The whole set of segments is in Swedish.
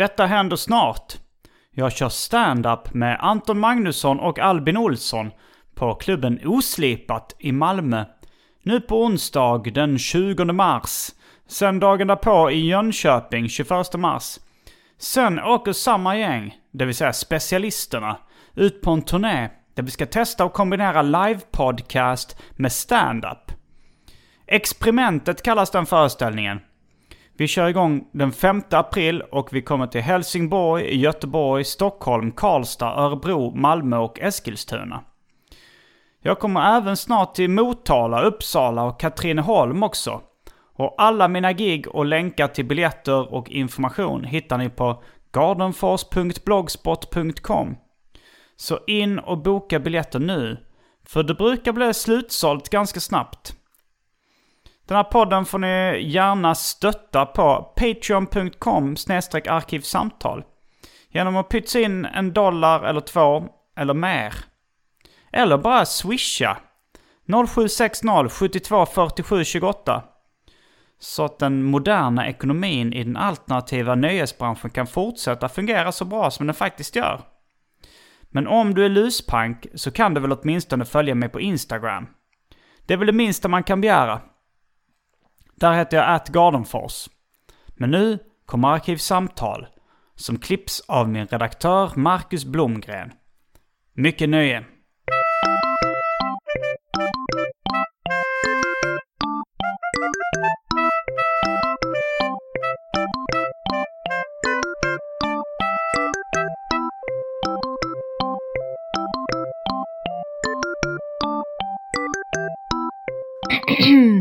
Detta händer snart. Jag kör stand-up med Anton Magnusson och Albin Olsson på klubben Oslipat i Malmö. Nu på onsdag den 20 mars. Sen dagen därpå i Jönköping 21 mars. Sen åker samma gäng, det vill säga specialisterna, ut på en turné där vi ska testa och kombinera live-podcast med stand-up. Experimentet kallas den föreställningen. Vi kör igång den 5 april och vi kommer till Helsingborg, Göteborg, Stockholm, Karlstad, Örebro, Malmö och Eskilstuna. Jag kommer även snart till Motala, Uppsala och Katrineholm också. Och alla mina gig och länkar till biljetter och information hittar ni på gardenfors.blogspot.com. Så in och boka biljetter nu. För det brukar bli slutsålt ganska snabbt. Den här podden får ni gärna stötta på patreon.com arkivsamtal. Genom att pytsa in en dollar eller två eller mer. Eller bara swisha. 0760 72 47 28. Så att den moderna ekonomin i den alternativa nöjesbranschen kan fortsätta fungera så bra som den faktiskt gör. Men om du är luspank så kan du väl åtminstone följa mig på Instagram. Det är väl det minsta man kan begära. Där heter jag atgardenfors. Men nu kommer Arkivsamtal som klipps av min redaktör Marcus Blomgren. Mycket nöje!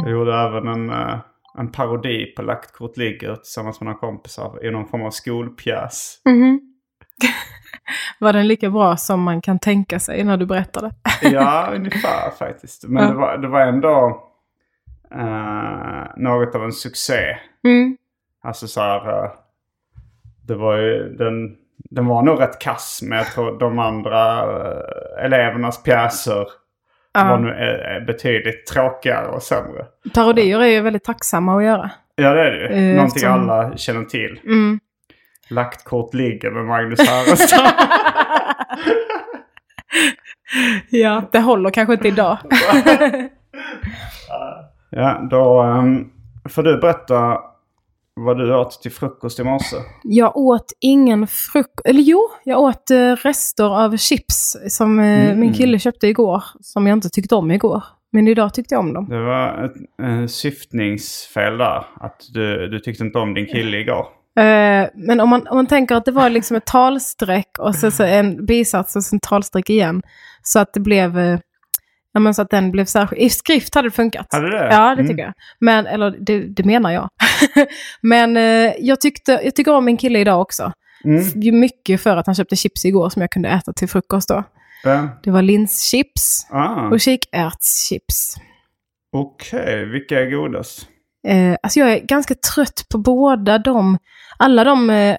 Jag gjorde även en, eh, en parodi på Lagt kort ligger tillsammans med några kompisar i någon form av skolpjäs. Var den lika bra som man kan tänka sig när du berättade? Ja, ungefär faktiskt. Men Ja. det, var, det var ändå eh, något av en succé. Mm. Alltså så här, eh, det var ju, den, den var nog rätt kass. Men jag tror de andra eh, elevernas pjäser var nu eh, betydligt tråkigare och sämre. Parodier är ju väldigt tacksamma att göra. Ja det är det ju. Eh, Någonting alla känner till. Mm. Lagt kort ligger med Magnus Härenstam. ja, det håller kanske inte idag. ja, då um, får du berätta vad du åt till frukost i morse. jag åt ingen frukost. Eller jo, jag åt eh, rester av chips som eh, Mm. min kille köpte igår. Som jag inte tyckte om igår. Men idag tyckte jag om dem. Det var ett eh, syftningsfel där. Att du, du tyckte inte om din kille igår. Eh, men om man, om man tänker att det var liksom ett talstreck och så, så en bisats och sen talstreck igen. Så att det blev... Eh, ja, men så att den blev särskild. I skrift hade det funkat. Hade det? Ja, det Mm. tycker jag. Men, eller det, det menar jag. men eh, jag, tyckte, jag tycker om min kille idag också. Mm. Mycket för att han köpte chips igår som jag kunde äta till frukost då. Ja. Det var linschips Ah, och kikärtschips. Okej, vilka är godast? Eh, alltså jag är ganska trött på båda de, alla de eh,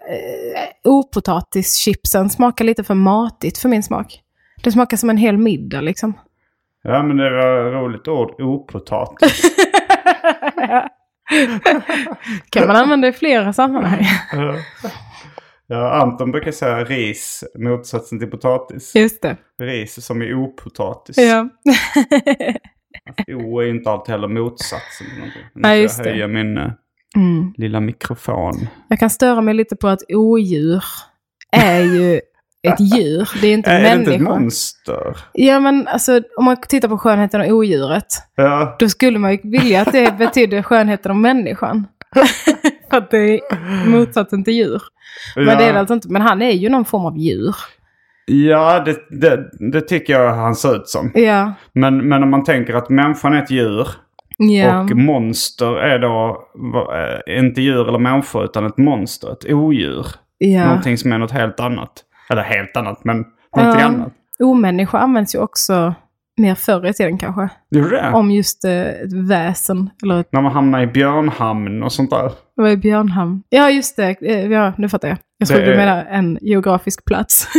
opotatishipsen smakar lite för matigt för min smak. Det smakar som en hel middag liksom. Ja, men det var ett roligt ord. Opotatis. kan man använda i flera sammanhang. Ja, Anton brukar säga ris, motsatsen till potatis. Just det. Ris som är opotatis. Ja. O är inte alltid heller motsatsen. Nu ska just jag det. höja min eh, Mm. lilla mikrofon. Jag kan störa mig lite på att odjur är ju ett djur. Det är inte Är det inte ett monster? Ja men alltså om man tittar på skönheten och odjuret. Ja. Då skulle man ju vilja att det betyder skönheten om människan. För att det är motsatsen till djur. Men ja. det är det alltså inte. Men han är ju någon form av djur. Ja, det, det, det tycker jag han ser ut som. Ja. Men, men om man tänker att människan är ett djur Ja. och monster är då eh, inte djur eller människor utan ett monster, ett odjur. ja. Någonting som är något helt annat. Eller helt annat, men någonting Ja. annat. Omänniska används ju också mer förr i tiden kanske. Gjorde det? Om just eh, ett väsen. Eller När man hamnar i björnhamn och sånt där. vad är Björnhamn? Ja just det, Eh, ja, nu fattar jag. Jag Det trodde du är- menade en geografisk plats.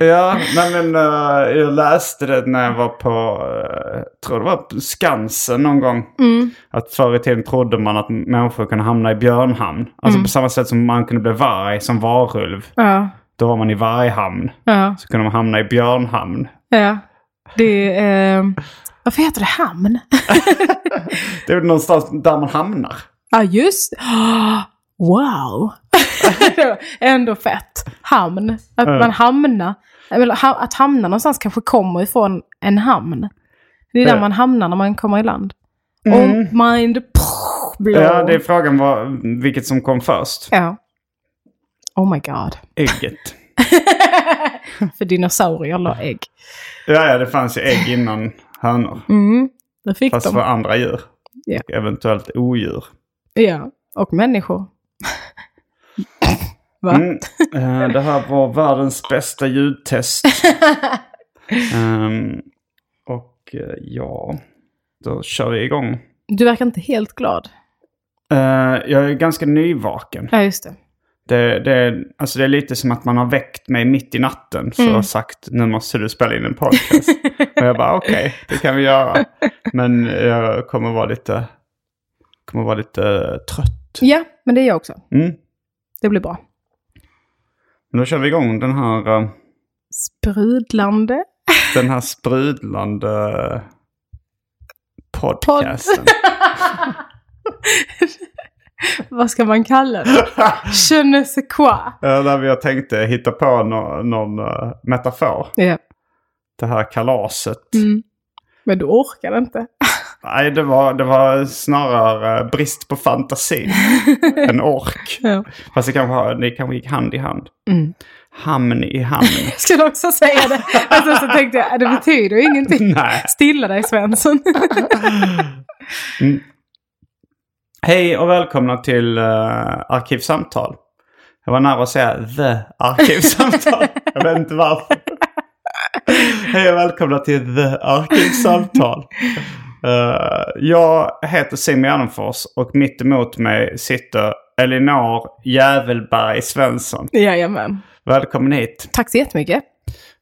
Ja, nej men eh, jag läste det när jag var på, uh, tror det var Skansen någon gång. mm. Att förr i tiden trodde man att människor kunde hamna i björnhamn. Alltså på samma sätt som man kunde bli varg som varulv. Ja, Då var man i varghamn. ja, Så kunde man hamna i björnhamn. ja. Det är... Eh, varför heter det hamn? Det är väl någonstans där man hamnar. Ja, just det. Wow! Ändå fett. Hamn. Att man hamnar. Att hamna någonstans kanske kommer ifrån en hamn. Det är där man hamnar när man kommer i land. Oh mind blow. Ja, det är frågan var vilket som kom först. Ja. Oh my god. Ägget. För dinosaurier la ägg. Ja, ja, det fanns ju ägg innan hönor. Mm, det fick Fast de. för andra djur. Ja. Och eventuellt odjur. Ja, och människor. Va? Mm. Eh, det här var världens bästa ljudtest. Ehm, och eh, ja, då kör vi igång. Du verkar inte helt glad. Eh, jag är ganska nyvaken. Ja, just det. Det, det, alltså det är lite som att man har väckt mig mitt i natten för att ha sagt nu måste du spela in en podcast. och jag bara okej, det kan vi göra. Men jag kommer vara lite, kommer vara lite eh, trött. Ja, men det är jag också. Mm. Det blir bra. Men då kör vi igång den här, eh, Sprudlande. den här sprudlande podcasten. Vad ska man kalla det? Je ne sais quoi. Där vi tänkte hitta på någon, någon eh, metafor. Ja. Det här kalaset. Mm. Men du orkar inte. Nej, det var, det var snarare eh, brist på fantasi än ork. Ja. Fast det kanske, det kanske gick hand i hand. Mm. Hamn i hamn. Jag skulle också säga det. Alltså, så tänkte jag, det betyder ju ingenting. Nej. Stilla dig Svensson. Hej och välkomna till uh, Arkivsamtal. Jag var nära att säga The Arkivsamtal. jag vet inte varför. Hej och välkomna till The Arkivsamtal. Eh, jag heter Simon Gärdenfors och mitt emot mig sitter Elinor Jävelberg Svensson. Jajamän. Välkommen hit. Tack så jättemycket.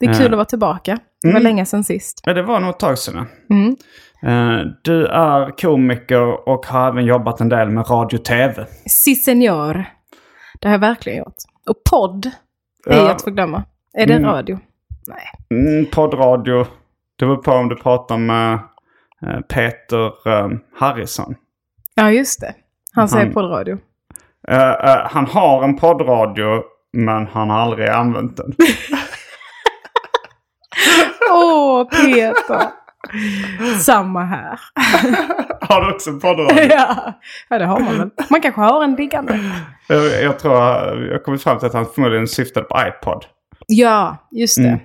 Det är kul Ja. att vara tillbaka. Det var Mm. länge sedan sist. Ja, det var nog ett tag sedan. Mm. Eh, du är komiker och har även jobbat en del med radio och tv. Si senor. Det har jag verkligen gjort. Och podd är Ja. att förglömma. Är det Mm. radio? Nej. Mm, poddradio. Det var på om du pratar med eh, Peter eh, Harrison. Ja, just det. Han säger Han- poddradio. Eh, eh, han har en poddradio men han har aldrig använt den. Åh, Peter. Samma här. har du också en poddradio? ja. ja, det har man väl. Man kanske har en liggande. jag, jag tror jag har kommit fram till att han förmodligen syftade på iPod. Ja, just det. Mm.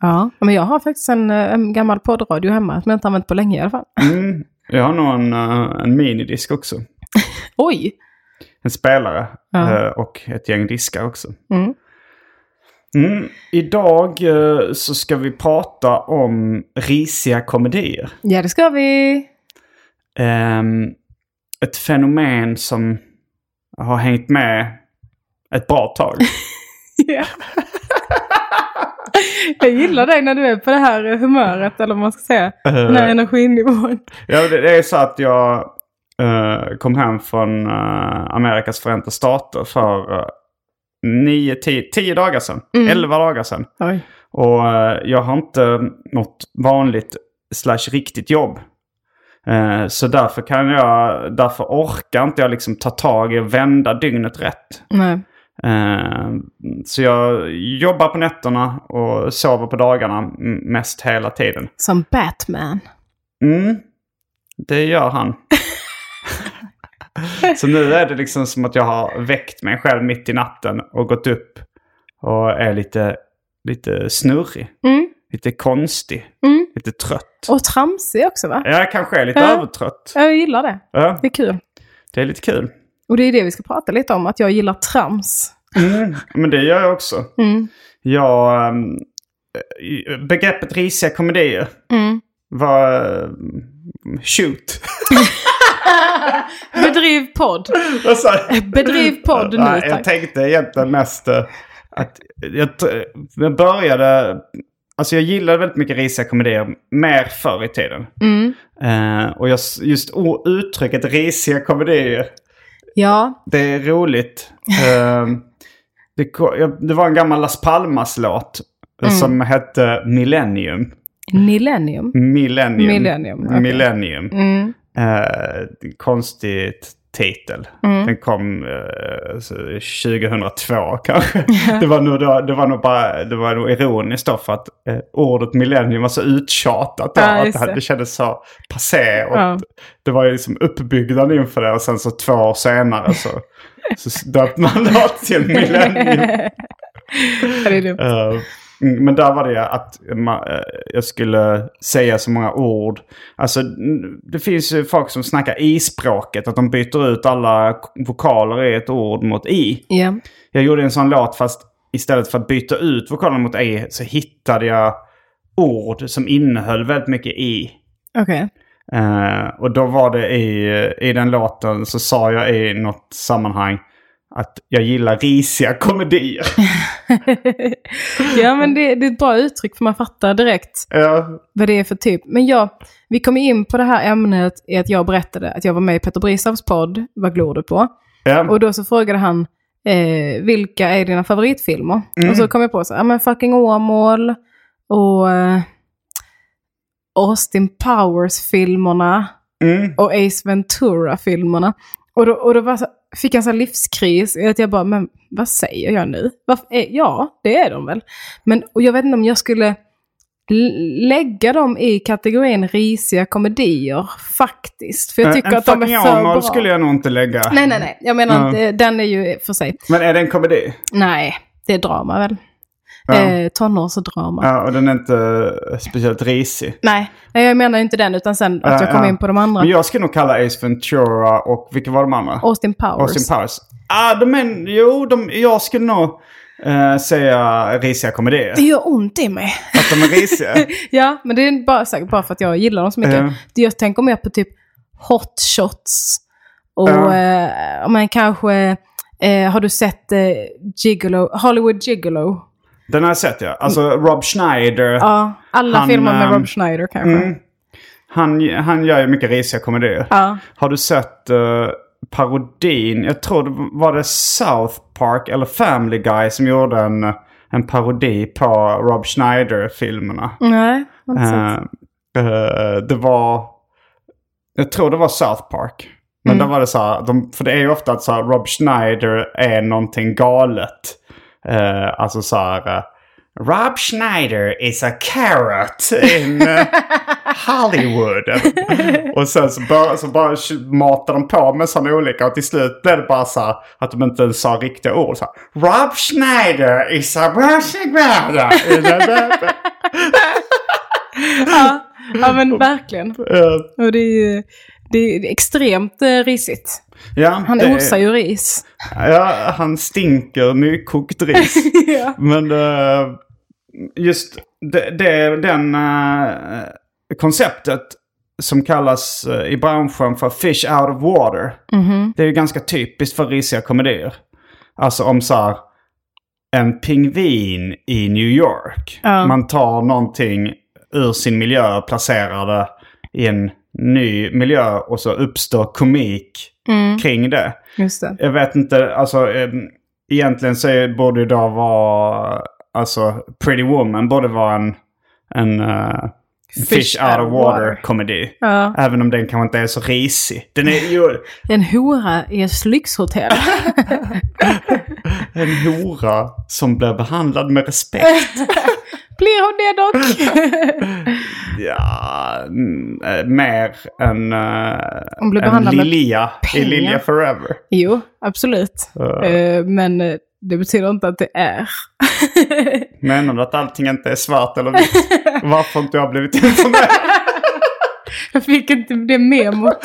Ja, men jag har faktiskt en, eh, en gammal poddradio hemma som jag inte använt på länge i alla fall. Mm. Jag har nog en, eh, en minidisk också. Oj! En spelare Ja. eh, och ett gäng diskar också. Mm. Mm. Idag eh, så ska vi prata om risiga komedier. Ja, det ska vi. Ehm, ett fenomen som har hängt med ett bra tag. Ja. jag gillar dig när du är på det här humöret, eller vad man ska säga. Den här Eh, energinivån. ja, det, det är så att jag, eh, kom hem från eh, Amerikas förenta stater för uh, nio, tio, tio dagar sedan. Elva dagar sedan. Oj. Och eh, jag har inte något vanligt slash riktigt jobb. Eh, så därför kan jag, därför orkar inte jag liksom ta tag i och vända dygnet rätt. Nej. Eh, så jag jobbar på nätterna och sover på dagarna mest hela tiden. Som Batman. Mm, det gör han. så nu är det liksom som att jag har väckt mig själv mitt i natten och gått upp och är lite, lite snurrig. Mm. Lite konstig. Mm. Lite trött. Och tramsig också va? Jag kanske är lite Ja. övertrött. Jag gillar det. Ja, Det är kul. det är lite kul. Och det är det vi ska prata lite om, att jag gillar trams. Mm, men det gör jag också. Mm. Jag, ehm, eh, begreppet risiga komedier Mm. var... eh, shoot. Bedriv podd. Bedriv podd nu, tack. Jag tänkte egentligen mest eh, att jag, jag började... Alltså jag gillade väldigt mycket risiga komedier mer förr i tiden. Mm. Eh, och jag, just uttrycket risiga komedier, Ja. det är roligt. Eh, det, det var en gammal Las Palmas-låt eh, Mm. som hette Millennium. Millennium. Millennium. Millennium, okej. Millennium. Mm. Eh, konstig t- titel. Mm. Den kom eh, så 2002 kanske. det, var nog då, det var nog bara det var nog ironiskt då för att eh, ordet millennium var så uttjatat. Då, Ja, att det, det. det kändes så passé. Och Ja. Det var ju liksom uppbyggnad inför det och sen så två år senare så, så döpte man det till millennium. Det är dumt. Mm, men där var det att eh, jag skulle säga så många ord. Alltså det finns ju folk som snackar i-språket. Att de byter ut alla vokaler i ett ord mot i. Ja. Jag gjorde en sån låt fast istället för att byta ut vokalerna mot i så hittade jag ord som innehöll väldigt mycket i. Okej. Eh, och då var det i, i den låten så sa jag i något sammanhang att jag gillar risiga komedier. ja, men det, det är ett bra uttryck för man fattar direkt Ja, vad det är för typ. Men jag, vi kom in på det här ämnet i att jag berättade att jag var med i Peter Brisavs podd, Vad glor du på? ja. Och då så frågade han, eh, vilka är dina favoritfilmer? Mm. Och så kom jag på så, ja men fucking Åmål och eh, Austin Powers-filmerna Mm. och Ace Ventura-filmerna. Och då, och då var så, fick en sån livskris att jag bara, men vad säger jag nu? Varför, eh, ja, det är de väl. Men och jag vet inte om jag skulle lägga dem i kategorin risiga komedier, faktiskt. För jag tycker en att de är för bra. skulle jag nog inte lägga. Nej, nej, nej. Jag menar inte, den är ju för sig. Men är det en komedi? Nej, det är drama väl? Ja. Eh, tonårsdrama. Ja, och den är inte speciellt risig. Nej, jag menar inte den utan sen att Ja, jag kom ja. in på de andra. Men jag skulle nog kalla Ace Ventura och vilka var de andra? Austin Powers. Austin Powers. Ah, de är, jo, de, jag skulle nog eh, säga risiga komedier. Det gör ont i mig. Att de är risiga. ja, men det är bara, säkert bara för att jag gillar dem så mycket. Det Jag tänker mer på typ hot shots. Och Ja. eh, men kanske, eh, har du sett eh, Gigolo, Hollywood Gigolo? Den har jag sett ja. Alltså Rob Schneider. Ja, alla Han, filmer med ehm, Rob Schneider kanske. Mm. Han, han gör ju mycket risiga komedier. Ja. Har du sett uh, parodin? Jag tror det var det South Park eller Family Guy som gjorde en, en parodi på Rob Schneider-filmerna. Nej, inte. Eh, eh, det var... Jag tror det var South Park. Men Mm. då var det så här, de, för det är ju ofta att så här, Rob Schneider är någonting galet. Uh, alltså så här... eh, Rob Schneider is a carrot in eh, Hollywood. och sen så bara, så bara matar de på med sådana olika och till slut blev det bara så här att de inte ens sa riktiga ord. Så här, Rob Schneider is a... ja, ja, men verkligen. Och det är ju det är extremt eh, risigt. Ja, Han det- osar ju ris. Ja, han stinker nykokt ris. ja. Men eh, just det, det den eh, konceptet som kallas eh, i branschen för fish out of water. Mhm. Det är ju ganska typiskt för risiga komedier. Alltså om så här, en pingvin i New York. Man tar någonting ur sin miljö och placerar det i en ny miljö och så uppstår komik kring det. Just det. Jag vet inte, alltså eh, egentligen så borde det då vara, alltså Pretty Woman borde vara en, en eh, Fish, out of water komedi. Ja. Även om den kanske inte är så risig. Den är ju En hora i ett lyxhotell. en hora som blir behandlad med respekt. Blir hon det dock? Ja, mm, eh, mer än uh, behandlad med Lilja i. Lilja Forever. jo, absolut. Eh, men det betyder inte att det är. Menar du att allting inte är svart eller vitt? Varför inte jag blivit informerad? Jag fick inte det memot.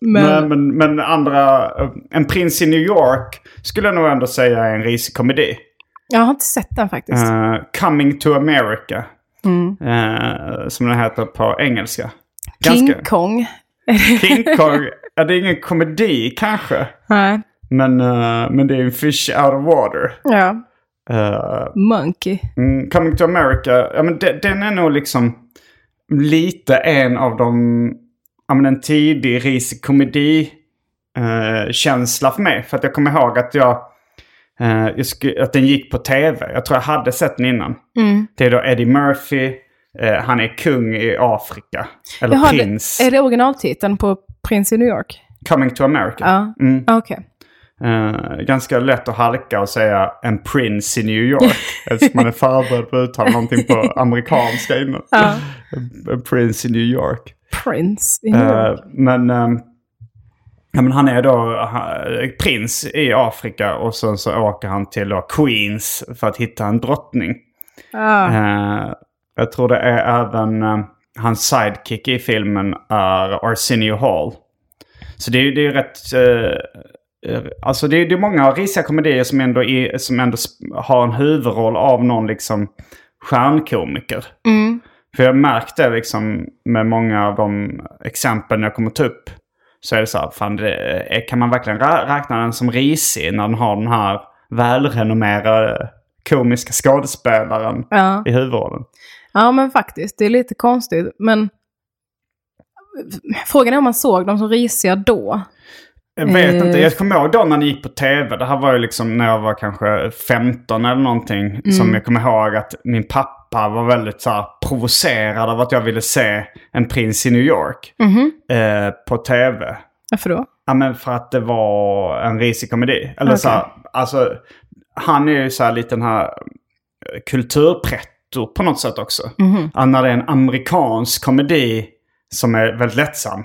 men, Nej, men, men andra... En prins i New York skulle jag nog ändå säga är en risig komedi. Jag har inte sett den faktiskt. Eh, Coming to America. Mm. eh, som den heter på engelska. King Ganska- Kong. King Kong. Ja, det är ingen komedi kanske. Nej. Men, eh, men det är en fish out of water. Ja. Monkey. mm, Coming to America, ja, men de, den är nog liksom lite en av de, ja men en tidig risig komedi eh, känsla för mig. För att jag kommer ihåg att jag, jag sku, att den gick på tv. Jag tror jag hade sett den innan. Mm. Det är då Eddie Murphy, eh, han är kung i Afrika. Eller Jaha, prins. är det originaltiteln på Prins i New York? Coming to America. Ja. Mm. Ah, Okej. Eh, ganska lätt att halka och säga en prins i New York. Eftersom man är förberedd på att uttala någonting på amerikanska innan. Ja. En prince i New York. Prince i New York. men, ehm, ja, men han är då prins i Afrika och sen så åker han till Queens för att hitta en drottning. Ah. Eh, jag tror det är även eh, hans sidekick i filmen är Arsenio Hall. Så det är det är rätt... eh, eh, alltså det är, det är många risiga komedier som ändå, är, som ändå har en huvudroll av någon liksom stjärnkomiker. Mm. För jag märkte liksom med många av de exempel jag kommer ta upp. Så är det så här, fan det, är- kan man verkligen räkna den som risig när den har den här välrenommerade komiska skådespelaren Ja. i huvudrollen? ja, men faktiskt. Det är lite konstigt. Men frågan är om man såg dem som risiga då. Jag vet Eh. inte, jag kommer ihåg då när det gick på tv. Det här var ju liksom när jag var kanske 15 eller någonting. Som jag kommer ihåg att min pappa var väldigt så här, provocerad av att jag ville se En prins i New York eh, på tv. Varför då? Ja men för att det var en risig komedi. Eller så här, alltså han är ju så här lite den här eh, kulturpretto på något sätt också. Ja, när det är en amerikansk komedi som är väldigt lättsam.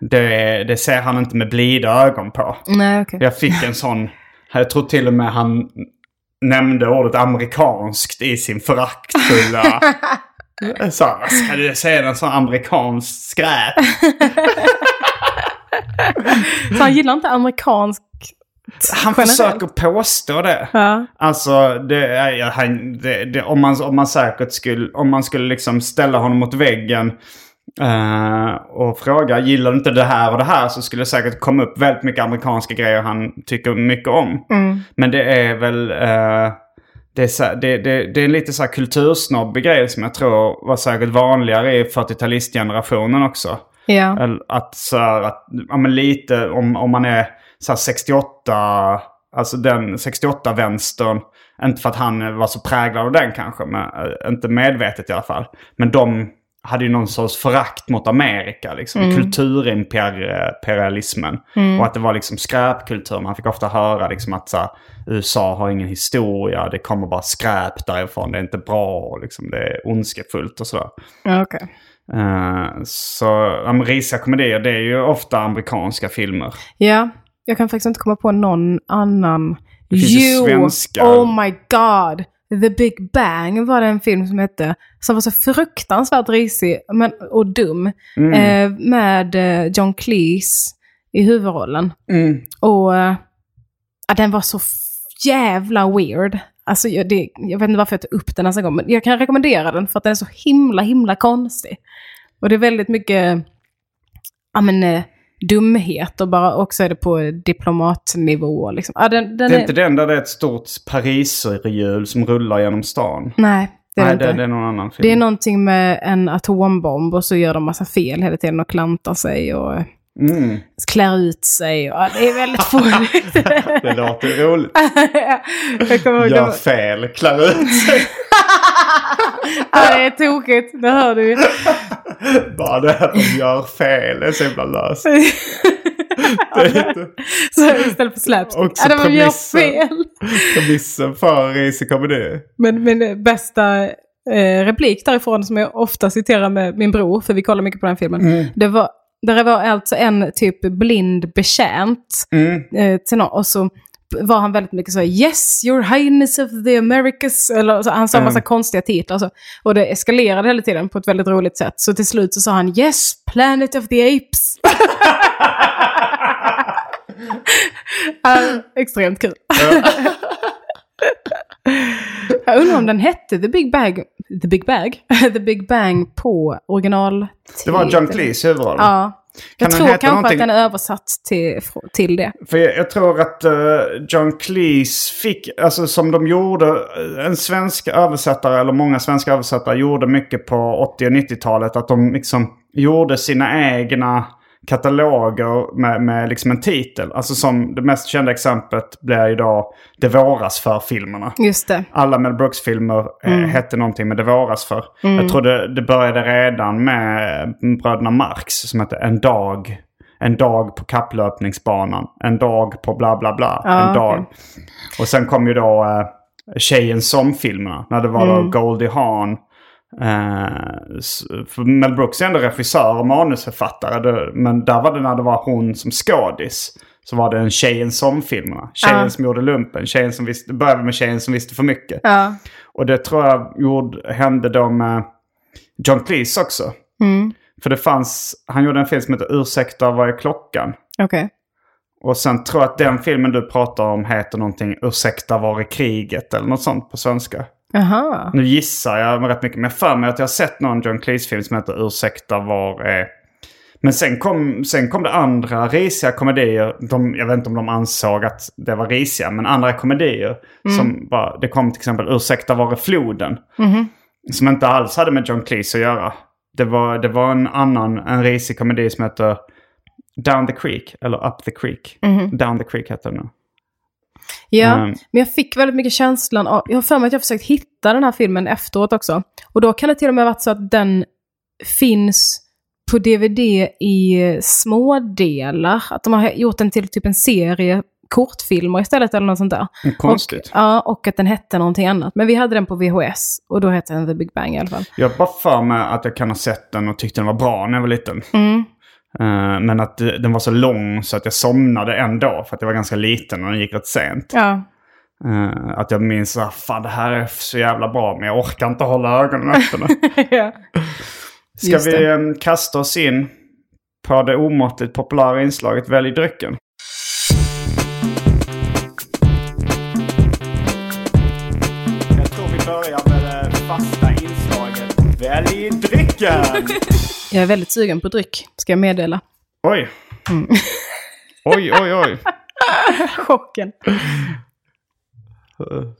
Det, det ser han inte med blida ögon på. Nej, okej. Jag fick en sån, jag tror till och med han nämnde ordet amerikanskt i sin föraktfulla... Så, här, ska du säga en sån amerikansk skräp? Så han gillar inte amerikansk Han generellt? försöker påstå det. Ja. Alltså, det, ja, han, det, det, om, man, om man säkert skulle, om man skulle liksom ställa honom mot väggen eh, och fråga gillar du inte det här och det här så skulle det säkert komma upp väldigt mycket amerikanska grejer han tycker mycket om. Men det är väl, eh, det, är så, det, det, det är en lite så här kultursnobbig grej som jag tror var säkert vanligare i 40-talistgenerationen också. Ja. Att så här, att, ja men lite om, om man är så här 68, alltså den 68-vänstern. Inte för att han var så präglad av den kanske, men eh, inte medvetet i alla fall. Men de hade ju någon sorts förakt mot Amerika, liksom. Kulturimperialismen. Och att det var liksom skräpkultur. Man fick ofta höra liksom att så här, USA har ingen historia, det kommer bara skräp därifrån, det är inte bra, liksom, det är ondskefullt och sådär. Ja, okej. Eh, så men risiga komedier, det är ju ofta amerikanska filmer. Ja, jag kan faktiskt inte komma på någon annan. Det finns ju svenska. Oh my god! The Big Bang var det en film som hette. Som var så fruktansvärt risig men, och dum. Mm. Eh, med eh, John Cleese i huvudrollen. Mm. Och eh, ja, den var så jävla weird. Alltså jag, det, jag vet inte varför jag tog upp den nästa gång. Men jag kan rekommendera den för att den är så himla himla konstig. Och det är väldigt mycket ja, men, eh, dumhet och bara också är det på diplomatnivå. Liksom. Ja, den, den Det är inte den där det är ett stort pariserhjul som rullar genom stan. Nej, Det är Nej, det, inte. det är någon annan film. Det är någonting med en atombomb och så gör de massa fel hela tiden och klantar sig och Mm, klär ut sig. Och, det är väldigt fånigt. det låter roligt. Jag kommer ihåg det. Gör fel, klär ut sig. Ja, det är tokigt, det hör du ju. Bara det att de gör fel är så himla löst. Så istället för slapstick. Också Ja, de gör premissen. fel. premissen för risig komedi. Men min bästa eh, replik därifrån som jag ofta citerar med min bror, för vi kollar mycket på den filmen. Mm. Det var, där var alltså en typ blind betjänt Mm. eh, till någon, och så var han väldigt mycket så Yes, your highness of the Americas. Eller, så, han sa en massa Mm. konstiga titlar. Så, och det eskalerade hela tiden på ett väldigt roligt sätt. Så till slut så sa han Yes, Planet of the Apes. Ja, extremt kul. Jag undrar om den hette The Big Bang, The Big Bag, The Big Bang på original. Det var John Cleese i huvudrollen. Ja. Jag tror kanske någonting- att den är översatt till, till det. För jag, jag tror att eh, John Cleese fick, alltså som de gjorde, eh, en svensk översättare eller många svenska översättare gjorde mycket på 80 och 90-talet. Att de liksom gjorde sina egna kataloger med, med liksom en titel. Alltså som det mest kända exemplet blir då Det våras för-filmerna. Just det. Alla Mel Brooks-filmer eh, hette någonting med Det våras för. Jag tror det, det började redan med Bröderna Marx som hette En dag. En dag på kapplöpningsbanan. En dag på bla bla bla. Ja, en dag. okej. Och sen kom ju då eh, Tjejen som-filmerna. När det var då Goldie Hawn. Eh, för Mel Brooks är ändå regissör och manusförfattare. Men där var det när det var hon som skådis. Så var det en Tjejen som-filmerna. Tjejen Ja. som gjorde lumpen. Tjejen som visste, började med Tjejen som visste för mycket. Ja. Och det tror jag gjorde, hände då med John Cleese också. Mm. För det fanns, han gjorde en film som heter Ursäkta vad är klockan? Okej. Och sen tror jag att den filmen du pratar om heter någonting Ursäkta var är kriget eller något sånt på svenska. Jaha. Nu gissar jag rätt mycket, men för mig att jag har sett någon John Cleese-film som heter Ursäkta var är... Men sen kom, sen kom det andra risiga komedier. De, jag vet inte om de ansåg att det var risiga, men andra komedier. Som bara, det kom till exempel Ursäkta var är floden? Som inte alls hade med John Cleese att göra. Det var, det var en annan, en risig komedi som heter Down the Creek, eller Up the Creek. Down the Creek heter den. Ja, Mm. men jag fick väldigt mycket känslan av, jag har för mig att jag har försökt hitta den här filmen efteråt också. Och då kan det till och med ha varit så att den finns på DVD i små delar. Att de har gjort den till typ en serie kortfilmer istället eller något sånt där. Konstigt. Och, ja, och att den hette någonting annat. Men vi hade den på VHS och då hette den The Big Bang i alla fall. Jag har bara för mig att jag kan ha sett den och tyckte den var bra när jag var liten. Mm. Eh, men att den var så lång så att jag somnade ändå för att jag var ganska liten och den gick rätt sent. Ja. Eh, att jag minns att fan det här är så jävla bra men jag orkar inte hålla ögonen öppna. ja. Ska Just vi det. eh, kasta oss in på det omåttligt populära inslaget Välj drycken? Jag tror vi börjar med det fasta inslaget Välj drycken! Jag är väldigt sugen på dryck, ska jag meddela. Oj. Oj, oj, oj. Chocken.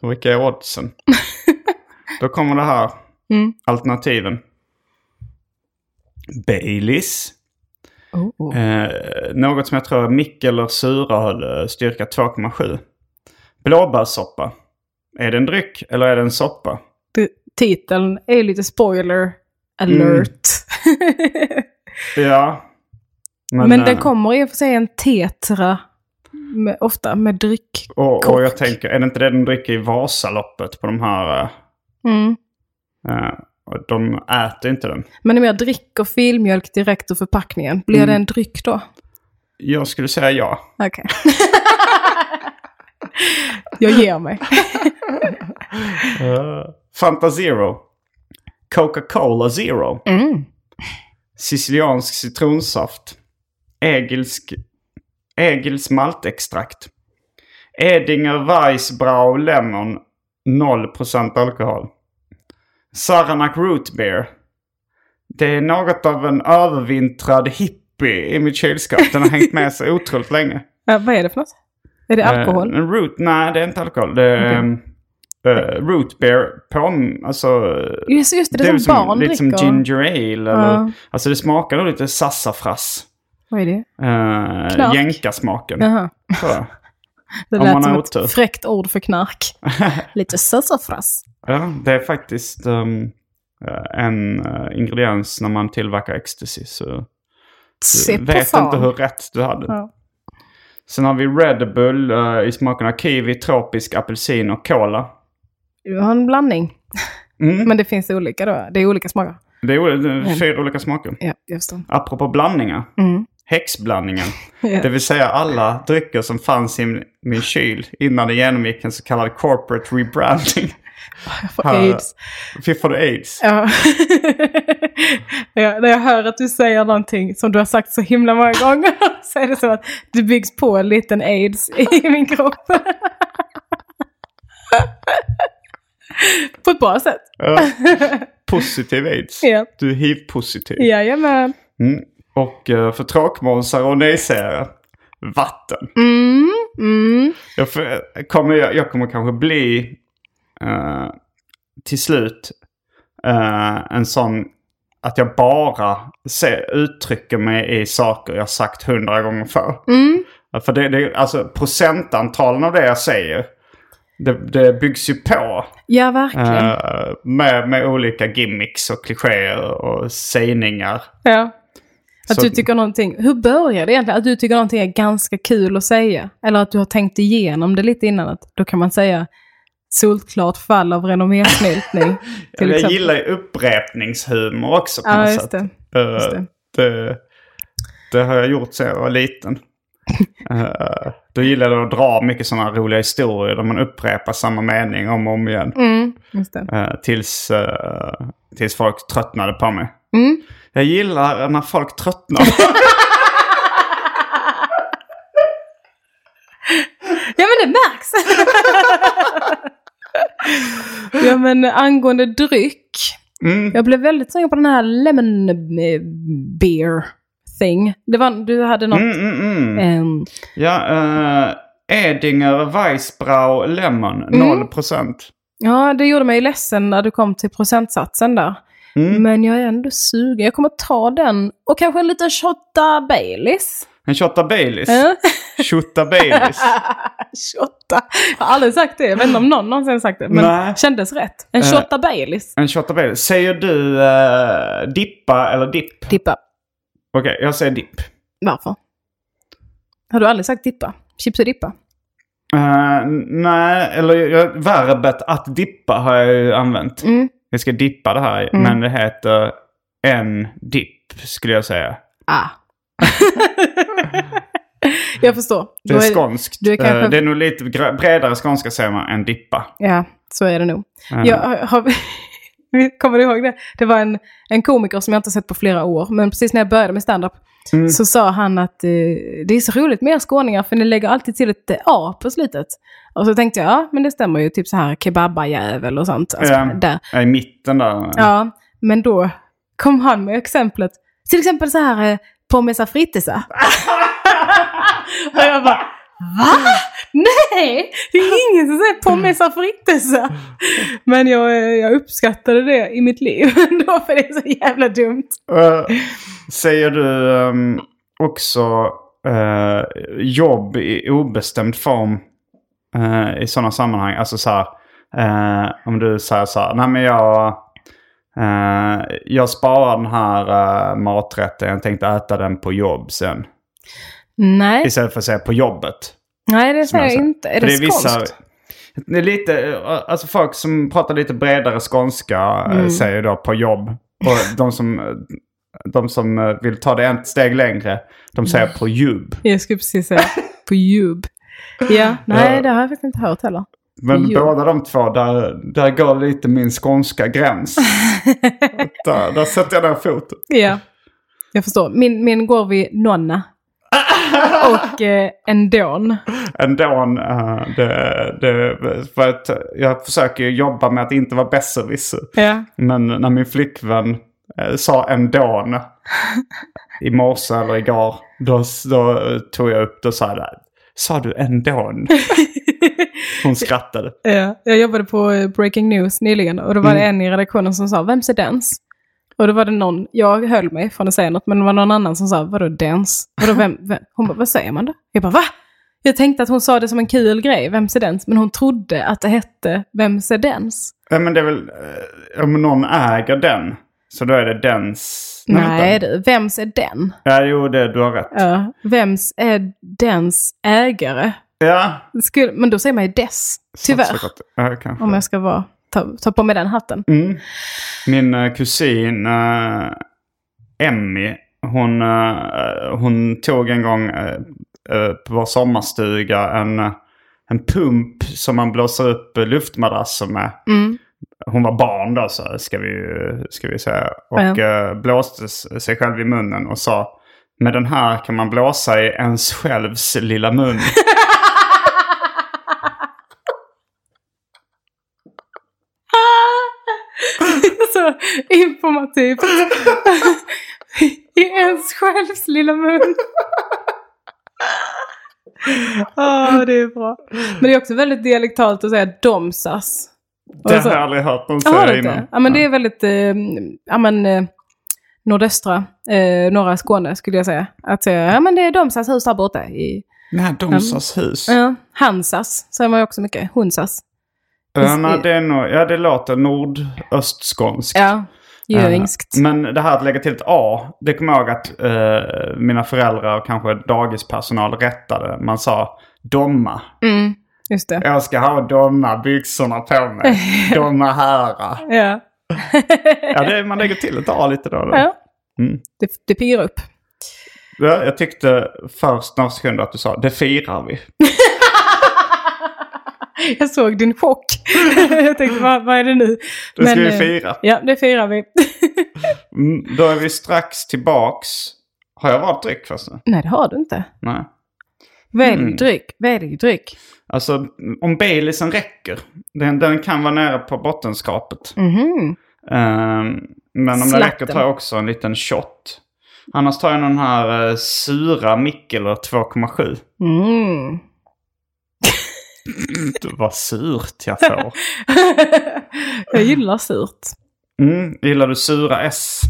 Vilka är oddsen? Då kommer det här. Mm. Alternativen. Baileys. Oh. Eh, något som jag tror är Mikkel och suröl, eh, styrka 2,7. Blåbärssoppa. Är det en dryck eller är det en soppa? Det- Titeln är lite spoiler alert. Ja. Men, eh, den kommer i och för sig en tetra, med, ofta med dryck. Och, och jag tänker, är det inte det de dricker i Vasaloppet på de här... eh, Mm. eh, och de äter inte den. Men om jag dricker filmjölk direkt ur förpackningen, blir Mm. det en dryck då? Jag skulle säga ja. Okej. jag ger mig. Fanta Zero. Coca-Cola Zero. Mm. Siciliansk citronsaft. Egilsk, Egils maltextrakt. Edinger Weissbrau Lemon. 0% alkohol. Saranac Root Beer. Det är något av en övervintrad hippie i mitt kylskåp. Den har hängt med sig otroligt länge. Ja, vad är det för något? Är det alkohol? Eh, en root? Nej, det är inte alkohol. Det är Okej. Uh, root beer på, alltså... Just, just det, det, är är som som, barn lite som dricker. ginger ale. Eller, Ja. Alltså det smakar nog lite sassafras. Vad är det? Uh. Jaha. tror jag. Det lät som ett otur. fräckt ord för knark. Lite sassafras. Ja, det är faktiskt um, en ingrediens när man tillverkar ecstasy. Så Se vet fan. inte hur rätt du hade. Ja. Sen har vi Red Bull eh, i smakerna kiwi, tropisk, apelsin och cola. Du har en blandning. Mm. Men det finns olika då. Det är olika smaker. Det är fyra olika smaker. Ja, just det. Apropå blandningar. Mm. Häxblandningen. Ja. Det vill säga alla drycker som fanns i min- kyl innan det genomgick en så kallad corporate rebranding. Jag får Här- aids. Fy får du aids. Ja. ja, när jag hör att du säger någonting som du har sagt så himla många gånger så är det som att det byggs på en liten aids i min kropp. på ett bra sätt. Ja. Positiv aids. Ja. Du är hiv-positiv. Jajamän. Mm. Och uh, för tråkmånsar och nejsägare, vatten. Mm, mm. Jag, för, kommer, jag, jag kommer kanske bli eh, till slut eh, en sån att jag bara se, uttrycker mig i saker jag sagt hundra gånger förr. Mm. För det, det, alltså procentantalen av det jag säger, det, det byggs ju på. Ja, verkligen. eh, med, med olika gimmicks och klichéer och sägningar. ja. Att så- du tycker någonting, hur börjar det egentligen? Att du tycker någonting är ganska kul att säga? Eller att du har tänkt igenom det lite innan? Att då kan man säga solklart fall av renommésnyltning. till jag gillar ju upprepningshumor också på Ja, något just sätt. det. Eh, Just det. det, det har jag gjort sedan jag var liten. Eh, då gillade jag att dra mycket sådana roliga historier där man upprepar samma mening om och om igen. Mm. Eh, tills, eh, tills folk tröttnade på mig. Mm. Jag gillar när folk tröttnar. Ja men det märks! ja men angående dryck. Mm. Jag blev väldigt sugen på den här lemon beer thing. Det var, du hade något... Mm, mm, mm. ehm, Ja, uh, Edinger Weissbrau Lemon, Mm. 0%. ja, det gjorde mig ledsen när du kom till procentsatsen där. Mm. Men jag är ändå sugen. Jag kommer ta den. Och kanske en liten shotta Baileys. En shotta Baileys. Shotta Baileys. shotta. Jag har aldrig sagt det. Jag vet inte om någon någonsin sagt det. Men Nej. kändes rätt. En Eh. shotta Baileys. En shotta Baileys. Säger du eh, dippa eller dipp? Dippa. Okej, jag säger dipp. Varför? Har du aldrig sagt dippa? Chips och dippa? Eh, nej, eller jag, verbet att dippa har jag ju använt. Mm. Jag ska dippa det här, men det heter en dipp skulle jag säga. Ah. jag förstår. Det är är- skånskt. du är kanske- Eh, det är nog lite bredare skånska säger man än dippa. Ja, så är det nog. Eh, Jag har, kommer du ihåg det? Det var en, en komiker som jag inte sett på flera år. Men precis när jag började med stand-up Mm. så sa han att eh, det är så roligt med er skåningar för ni lägger alltid till ett eh, A på slutet. Och så tänkte jag, ja men det stämmer ju. Typ så här kebabajävel och sånt. Alltså, Ja. där. Ja, I mitten där. Ja, men då kom han med exemplet. Till exempel så här eh, pommes fritesa. och jag bara, va? Nej, det är ingen som säger pommes fritesa. Men jag, jag uppskattade det i mitt liv ändå för det är så jävla dumt. Eh, säger du ehm, också eh, jobb i obestämd form eh, i sådana sammanhang? Alltså så här, om du säger så här, nej men jag, jag sparar den här uh, maträtten, jag tänkte äta den på jobb sen. Nej, Istället för att säga på jobbet. nej det säger jag inte. Är För det, vissa, skånskt? det är lite, eh, alltså folk som pratar lite bredare skånska eh, Mm. säger då på jobb. Och de som, eh, de som vill ta det ett steg längre, de säger på jobb. Jag skulle precis säga på Youtube. Ja, nej det har jag faktiskt inte hört heller. Men Jo. båda de två, där, där går lite min skånska gräns. där, där sätter jag ner foten. Ja, jag förstår. Min, min går vid nonna. Och eh, en dån. Ändå, uh, det, det, för att jag försöker jobba med att inte vara besserwisser. Ja. Men när min flickvän eh, sa ändå i morse eller igår, då, då tog jag upp det och sa det. Sa du ändå? Hon skrattade. Ja, jag jobbade på eh, Breaking News nyligen och då var det Mm. en i redaktionen som sa Vem ser dans? Och då var det någon, jag höll mig från att säga något, men det var någon annan som sa vadå dans? Vadå vem, vem? Hon bara, vad säger man då? Jag bara, va? Jag tänkte att hon sa det som en kul grej, Vem ser dans? Men hon trodde att det hette Vem ser dans? Ja, men det är väl... eh, Om någon äger den. Så då är det dens... Nej du, vems är den? Ja, jo, det, du har rätt. Ja, vems är dens ägare? Ja. Skulle, men då säger man ju dess, tyvärr. Ja. Om jag ska vara, ta, ta på mig den hatten. Mm. Min eh, kusin uh, Emmy, hon, eh, hon tog en gång eh, på vår sommarstuga en, en pump som man blåser upp luftmadrasser med. Mm. Hon var barn då, så ska vi, ska vi säga. Och Ja. blåste sig själv i munnen och sa med den här kan man blåsa i ens självs lilla mun. Så informativt. I ens självs lilla mun. Ja, det är bra. Men det är också väldigt dialektalt att säga domsas. Det har jag aldrig hört någon säga innan. Ja, men det är väldigt, eh, ja men, eh, nordöstra, eh, norra Skåne skulle jag säga. Att säga, ja men det är domsas hus där borta. I, Nej, Domsas hus. ja, Hansas säger man ju också mycket. Hunsas. Ja, nej, det, är nog, ja, det låter nordöstskånskt. Ja, göingskt. Eh, Men det här att lägga till ett A, det kommer jag ihåg att eh, mina föräldrar och kanske dagispersonal rättade. Man sa domma. Mm, just det. Jag ska ha domma byxorna på mig. domma hära. Ja. Ja, det, man lägger till ett A lite då. då. ja. Mm. Det, det piggar upp. Ja, jag tyckte först några sekunder att du sa det firar vi. Jag såg din chock. jag tänkte, vad, vad är det nu? Det ska vi eh, fira. Ja, det firar vi. Mm, då är vi strax tillbaks. Har jag valt dryck först nu? Nej, det har du inte. Nej. Välj Mm. dryck, välj dryck. Alltså om Baileysen räcker. Den, den kan vara nere på bottenskapet. Mhm. Ehm, men om det Slatten. räcker tar jag också en liten shot. Annars tar jag den här uh, sura Mikkeler 2,7. Mm. Var surt jag får. jag gillar surt. Mm, gillar du sura S?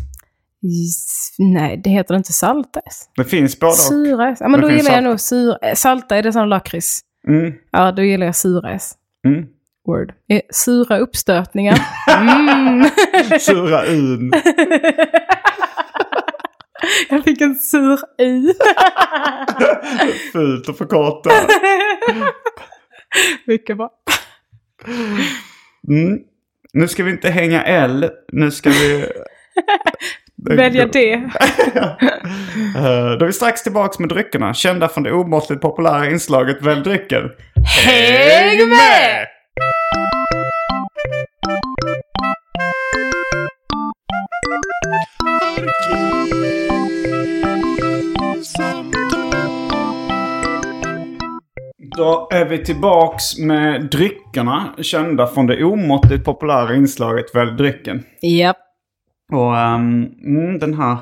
Nej, det heter inte salta S. Det finns både. Sura S. Ja, men Det då gillar jag salta. nog sura. eh, Salta är det som lakrits. Mm, Ja, då gillar jag sura S. mm. Word. Eh, Sura uppstötningar. Mm. Sura Un. jag fick en sur i. Fult att förkorta. Mycket bra. Mm. Nu ska vi inte hänga L. Nu ska vi... Välja det. Eh, Då är vi strax tillbaka med dryckerna. Kända från det omåttligt populära inslaget Välj drycken. Häng med! Då är vi tillbaks med dryckerna. Kända från det omåttligt populära inslaget Välj drycken. Japp. Och mm, den här...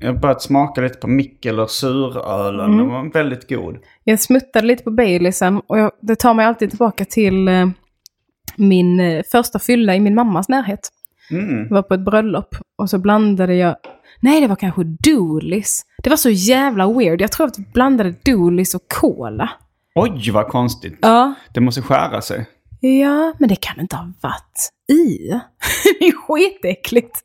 Jag har börjat smaka lite på Mikkeler surölen. Den var väldigt god. Jag smuttade lite på Baileysen och jag, det tar mig alltid tillbaka till eh, min eh, första fylla i min mammas närhet. Mm. Jag var på ett bröllop och så blandade jag... Nej, det var kanske Doolis. Det var så jävla weird. Jag tror att jag blandade Doolis och Cola. Oj, vad konstigt. Ja. Det måste skära sig. Ja, men det kan inte ha varit i. det är skitäckligt.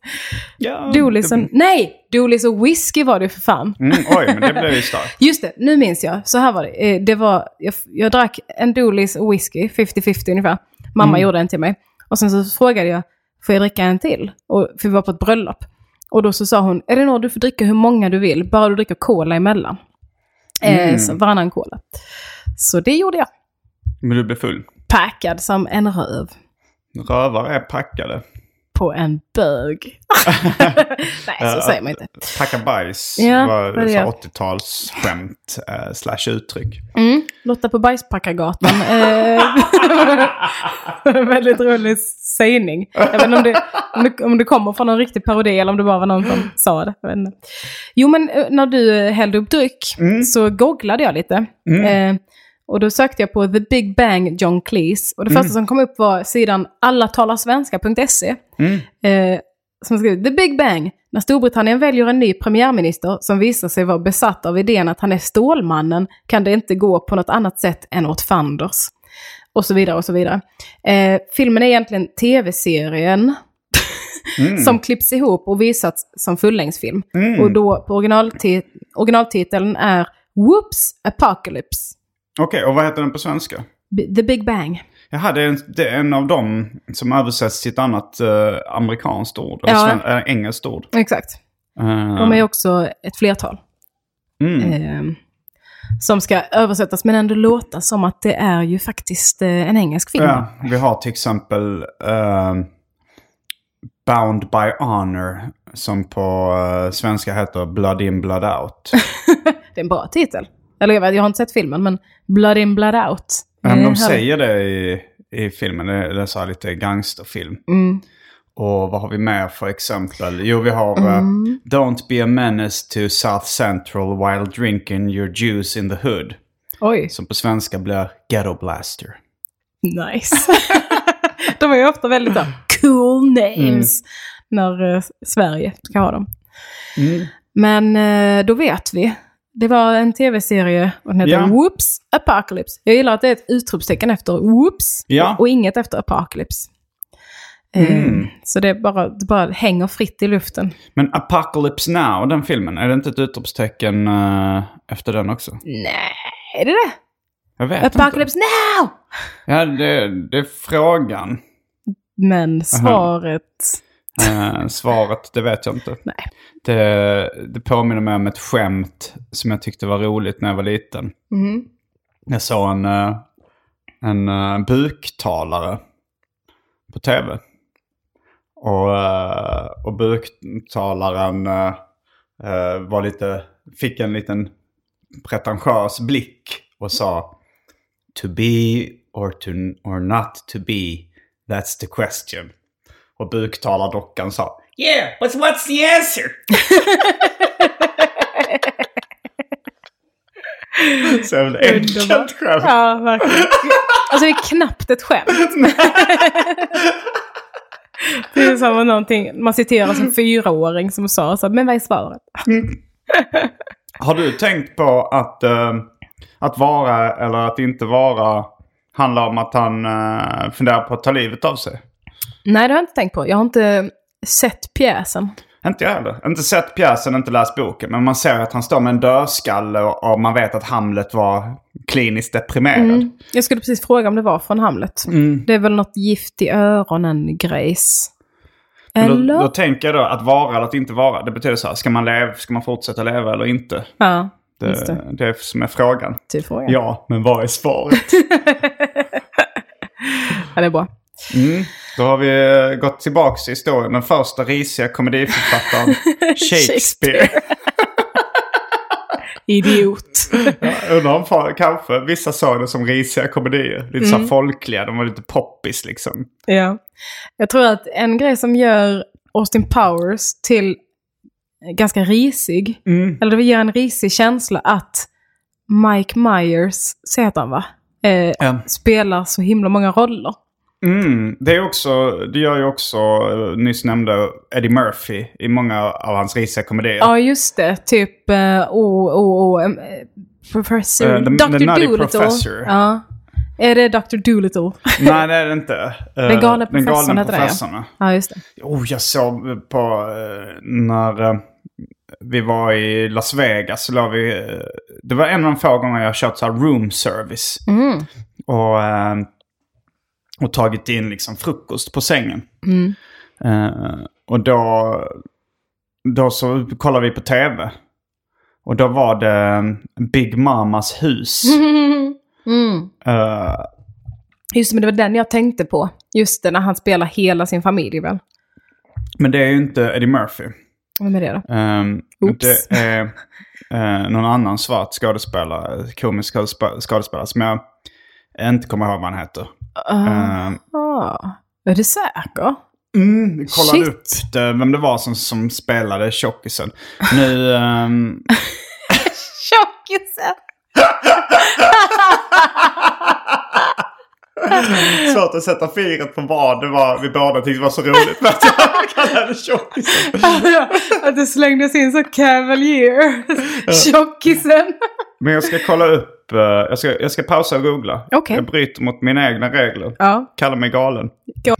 Ja, Doolis och... Nej! Doolis och whisky var det för fan. Mm, oj, men det blev ju starkt. Just det, nu minns jag. Så här var det. Eh, det var, jag, jag drack en Doolis och whisky, 50-50 ungefär. Mamma gjorde en till mig. Och sen så frågade jag, får jag dricka en till? Och, för vi var på ett bröllop. Och då så sa hon, Elinor du får dricka hur många du vill, bara du dricker cola emellan. Eh, så varannan cola. Så det gjorde jag. Men du blev full. Packad som en röv. Rövare är packade. På en bög. Nej, så säger man inte. Tacka bajs Ja, var så 80-talsskämt eh, slash uttryck. Mm, Lotta på Bajspackargatan. Eh, väldigt rolig sägning. Jag vet inte om det, om, det, om det kommer från en riktig parodi eller om det bara var någon som sa det. Inte. Jo, men eh, när du eh, hällde upp dryck så googlade jag lite. Eh, och då sökte jag på The Big Bang John Cleese. Och det första som kom upp var sidan allatalarsvenska.se. Eh, som skriver The Big Bang. När Storbritannien väljer en ny premiärminister som visar sig vara besatt av idén att han är Stålmannen kan det inte gå på något annat sätt än åt fanders. Och så vidare och så vidare. Eh, filmen är egentligen tv-serien som klipps ihop och visats som fullängdsfilm. Och då på originalti- originaltiteln är Whoops Apocalypse. Okej, och vad heter den på svenska? B- The Big Bang. Jaha, det är, en, det är en av dem som översätts till ett annat eh, amerikanskt ord. Eller Ja. sven, äh, engelskt ord. Exakt. Eh, De är också ett flertal. mm. Eh, som ska översättas men ändå låta som att det är ju faktiskt eh, en engelsk film. Ja, vi har till exempel eh, Bound by Honor som på eh, svenska heter Blood in, Blood out. Det är en bra titel. Eller jag, vet, jag har inte sett filmen men Blood in Blood out. Men Eh, de här- säger det i, i filmen, det, är så lite gangsterfilm. Mm. Och vad har vi mer för exempel? Jo, vi har eh, Mm. Don't be a menace to South Central while drinking your juice in the hood. Oj, Som på svenska blir Ghetto Blaster. nice. de är ju ofta väldigt så, cool names när eh, Sverige ska ha dem. Men eh, då vet vi. Det var en tv-serie och den heter Ja. Whoops Apocalypse. Jag gillar att det är ett utropstecken efter Whoops Ja. och inget efter Apocalypse. Eh, Så det, är bara, det bara hänger fritt i luften. Men Apocalypse Now, den filmen, är det inte ett utropstecken eh, efter den också? Nej, är det det? Jag vet Apocalypse now! inte. Ja, det, det är frågan. Men svaret... Eh, svaret, det vet jag inte. Nej. Det, det påminner mig om ett skämt som jag tyckte var roligt när jag var liten. Mhm. Jag såg en, eh, en eh, buktalare på tv. Och, eh, och buktalaren var lite, fick en liten pretentiös blick och sa To be or, to, or not to be, that's the question. Och buktalardockan sa Yeah, but what's the answer? Så ett enkelt skämt. Ja, verkligen. Alltså det är knappt ett skämt. Det är som någonting man citerar som fyraåring som sa så men vad är svaret? Har du tänkt på att, eh, att vara eller att inte vara handlar om att han uh, funderar på att ta livet av sig? Nej, det har jag inte tänkt på. Jag har inte sett pjäsen. Inte jag heller. Inte sett pjäsen, inte läst boken. Men man ser att han står med en dödskalle och, och man vet att Hamlet var kliniskt deprimerad. Jag skulle precis fråga om det var från Hamlet. Det är väl något gift i öronen-grejs. Eller? Då, då tänker jag då att vara eller att inte vara. Det betyder så här, ska man, leva, ska man fortsätta leva eller inte? Ja, Det, det. det är som är frågan. Till frågan. Ja, men vad är svaret? Ja, det är bra. Mm. Då har vi eh, gått tillbaka i historien. Den första risiga komediförfattaren Shakespeare. Idiot. Jag undrar om kanske vissa såg det som risiga komedier. Lite så Mm. här folkliga, de var lite poppis liksom. ja. Jag tror att en grej som gör Austin Powers till ganska risig, eller det ger en risig känsla att Mike Myers, så heter han va? Eh, Ja. spelar så himla många roller. Mm. Det, är också, det gör ju också, eh, nyss nämnde Eddie Murphy i många av hans risiga komedier. Ja, just det. Typ, eh, oh, oh, oh, Professor... Eh, the- Dr. the Doolittle. Professor. Ja. Är det Dr. Doolittle? Nej, det är det inte. Eh, Den galne Den professorn galne heter det, ja. professorn. ja. Just det. Oh, jag såg på när vi var i Las Vegas. Så la vi, det var en av de få gånger jag har kört så här room service. Mm. Och, och tagit in liksom frukost på sängen. Mm. Eh, och då, då så kollade vi på tv. Och då var det Big Mamas hus. Mm. Eh, Just det, men det var den jag tänkte på. Just det, när han spelar hela sin familj väl? Men det är ju inte Eddie Murphy. Vem är det då? Um, Oops. det är eh, någon annan svart skådespelare, komisk skådespe- skådespelare som jag inte kommer ihåg vad han heter. Ehm, Ah, är du säker? Mm, kollade Shit. upp det, vem det var som, som spelade tjockisen. Nu... ehm, Tjockisen! svårt att sätta fingret på vad det var vi båda tyckte var så roligt med att jag kallade tjockisen. att det slängdes in så cavalier. Tjockisen. Men jag ska kolla upp, eh, jag, ska, jag ska pausa och googla. Okej. Jag bryter mot mina egna regler. Ja, Kallar mig galen. Ga-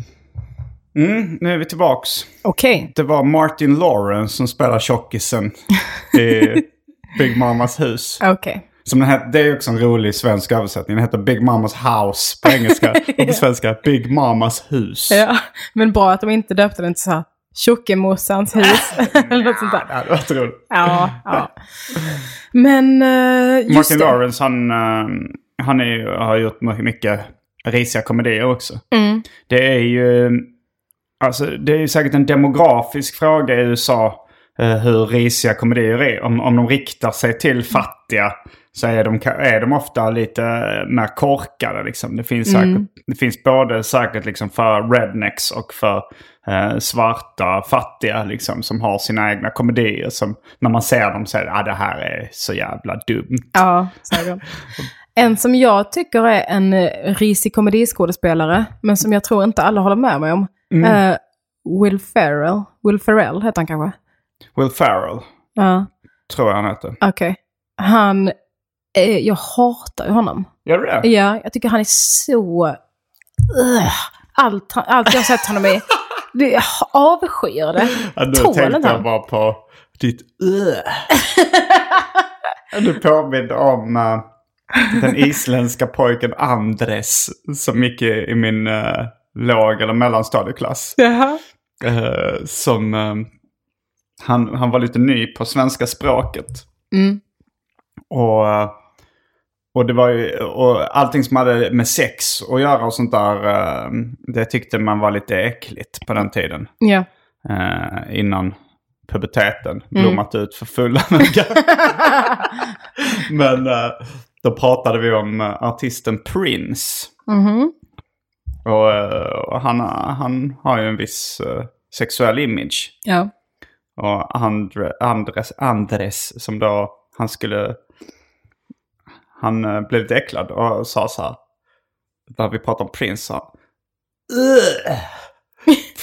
Mm, nu är vi tillbaks. okej. Det var Martin Lawrence som spelar tjockisen i Big Mamas hus. Okej. Som den här, det är också en rolig svensk översättning. Den heter Big Mamas House på engelska. Och på svenska Big Mamas hus. Ja, men bra att de inte döpte den till så här tjockemorsans hus. Eller något sånt Det där. hade varit roligt. Ja, ja. Men just Martin det. Lawrence han, eh, han är, har gjort mycket risiga komedier också. Mm. Det är ju... Alltså det är ju säkert en demografisk fråga i USA eh, hur risiga komedier är. Om, om de riktar sig till fattiga så är de, är de ofta lite mer korkade. Liksom. Det, finns säkert, det finns både säkert liksom för rednecks och för eh, svarta fattiga liksom, som har sina egna komedier. Som när man ser dem säger att ah, det här är så jävla dumt. Ja. En som jag tycker är en eh, risig komediskådespelare, men som jag tror inte alla håller med mig om. Mm. eh, Will Ferrell. Will Ferrell heter han kanske? Will Ferrell Ja, tror jag han heter. okej. Han, eh, jag hatar ju honom. Gör du det? Ja, jag tycker han är så... Ugh. Allt, han- allt jag har sett honom i, det, jag avskyr det. Ja, nu Tål tänkte jag bara på ditt Du påminner om eh, den isländska pojken Andres som gick i, i min uh, låg eller mellanstadieklass. Jaha. Eh, som, han, han var lite ny på svenska språket. Mm. Och, och det var ju, och allting som hade med sex att göra och sånt där, eh, det tyckte man var lite äckligt på den tiden. Ja. eh, innan puberteten blommat ut för fulla muggar. Men eh, då pratade vi om eh, artisten Prince. Mhm. Och, eh, och han, han har ju en viss sexuell image. Ja. Och Andre, Andres, Andres som då, han skulle, han eh, blev lite äcklad och sa så här. När vi pratade om Prince sa han. "Ugh,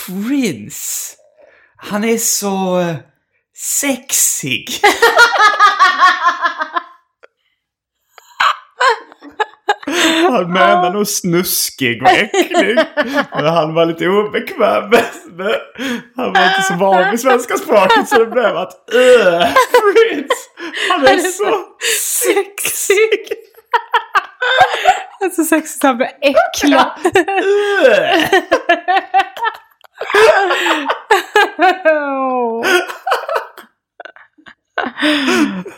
Prince, han är så eh, sexig. Han menar nog snuskig och äcklig. Men han var lite obekväm Han var inte så van vid svenska språket så det blev att "Ugh, Prince, han är så sexig. Det är så sexigt han blir äcklad. Ugh."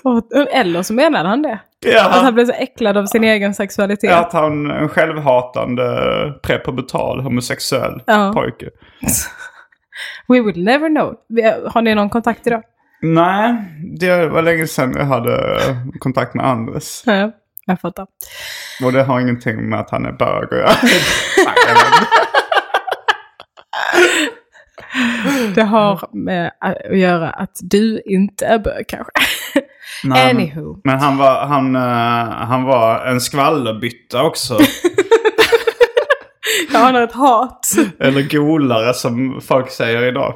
Och- Eller så menade han det. Att Ja, han blev så äcklad av sin egen sexualitet. att han är en självhatande prepubertal homosexuell Ja. pojke. We will never know. Har ni någon kontakt idag? Nej, det var länge sedan jag hade kontakt med Andres. Ja, jag fattar. Och det har ingenting med att han är bög och jag... Det har med att göra att du inte är bög kanske. Nej, Anywho. Men han var, han, eh, han var en skvallerbytta också. Jag anar ett hat. Eller golare som folk säger idag.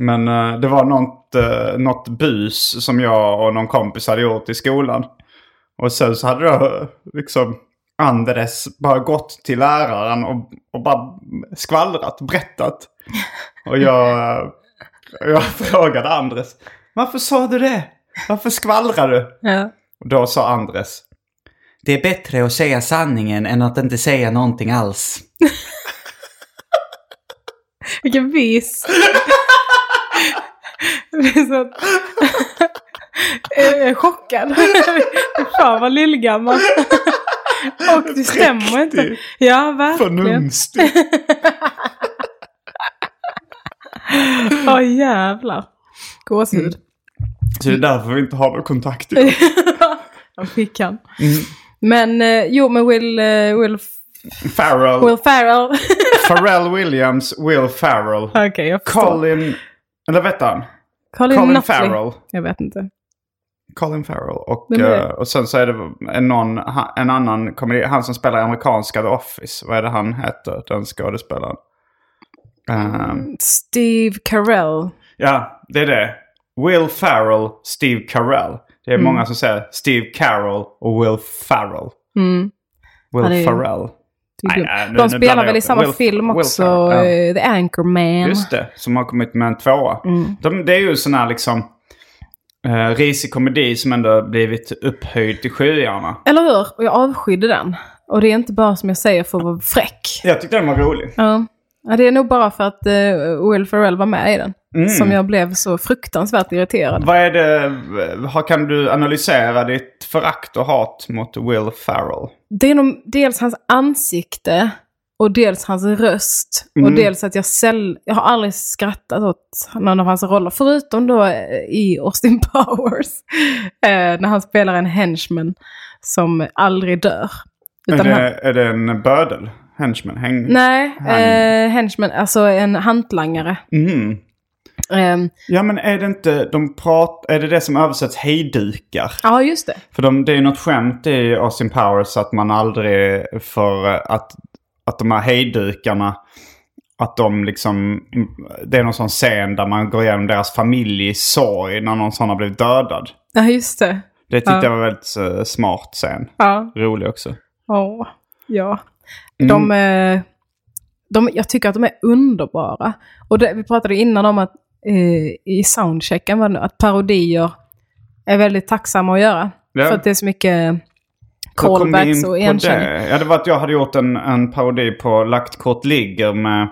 Men eh, det var något, uh, något bus som jag och någon kompis hade gjort i skolan. Och sen så hade då liksom Andres bara gått till läraren och, och bara skvallrat, berättat. Och jag, jag frågade Andres, varför sa du det? Varför skvallrar du? Ja. Och då sa Andres. Det är bättre att säga sanningen än att inte säga någonting alls. Vilken vis. Det är så... Jag är chockad. Fan vad lillgammal. Och det stämmer inte. Ja, verkligen. Förnumstig. jävlar. Gåshud. Så det är därför vi inte har någon kontakt idag. Jag fick han. Men eh, jo, men Will, eh, Will, Farrell. Will Ferrell. Pharrell Williams, Will Farrell. Okej, jag förstår. Colin... Eller vet han? Colin, Colin. Farrell. Jag vet inte. Colin Farrell. Och, det? eh, och sen så är det en, någon, en annan komedi, han som spelar i amerikanska The Office. Vad är det han heter, den skådespelaren? Ehm, Steve Carell. ja, det är det. Will Farrell, Steve Carell. Det är Mm. många som säger Steve Carell och Will Farrell. Mm. Will Ja, är- Farrell. Nej, nej, nu- De spelar väl i samma Will- film också, ja. eh, The Anchorman. Just det, som har kommit med en tvåa. Mm. De, det är ju sån här liksom uh, risig komedi som ändå blivit upphöjd till skyarna. Eller hur? Och jag avskydde den. Och det är inte bara som jag säger för att vara fräck. Jag tyckte den var rolig. Ja. Ja, det är nog bara för att eh, Will Ferrell var med i den. Mm. Som jag blev så fruktansvärt irriterad. Vad är det, har, kan du analysera ditt förakt och hat mot Will Farrell? Det är nog dels hans ansikte och dels hans röst. Och Mm. dels att jag säll... Jag har aldrig skrattat åt någon av hans roller. Förutom då eh, i Austin Powers. Eh, när han spelar en henchman som aldrig dör. Är Utan det, han, är det en bödel? Henchman? Häng... nej, Han- eh, henchman, alltså en hantlangare. Mhm. Ehm, Ja men är det inte, de prat, är det det som översätts hejdukar? ja, just det. För de, det är ju något skämt i Austin Powers att man aldrig eh, att, att de här hejddukarna, att de liksom, det är någon sån scen där man går igenom deras familj i sorg när någon sån har blivit dödad. Ja, just det. Det tyckte Ja. jag var väldigt eh, smart scen. Ja. Rolig också. Åh, ja. Mm. De, eh, de, jag tycker att de är underbara. Och det, vi pratade innan om att eh, i soundchecken var det, att parodier är väldigt tacksamma att göra. Ja. För att det är så mycket callbacks och igenkänning. Ja, det var att jag hade gjort en, en parodi på Lagt kort ligger med,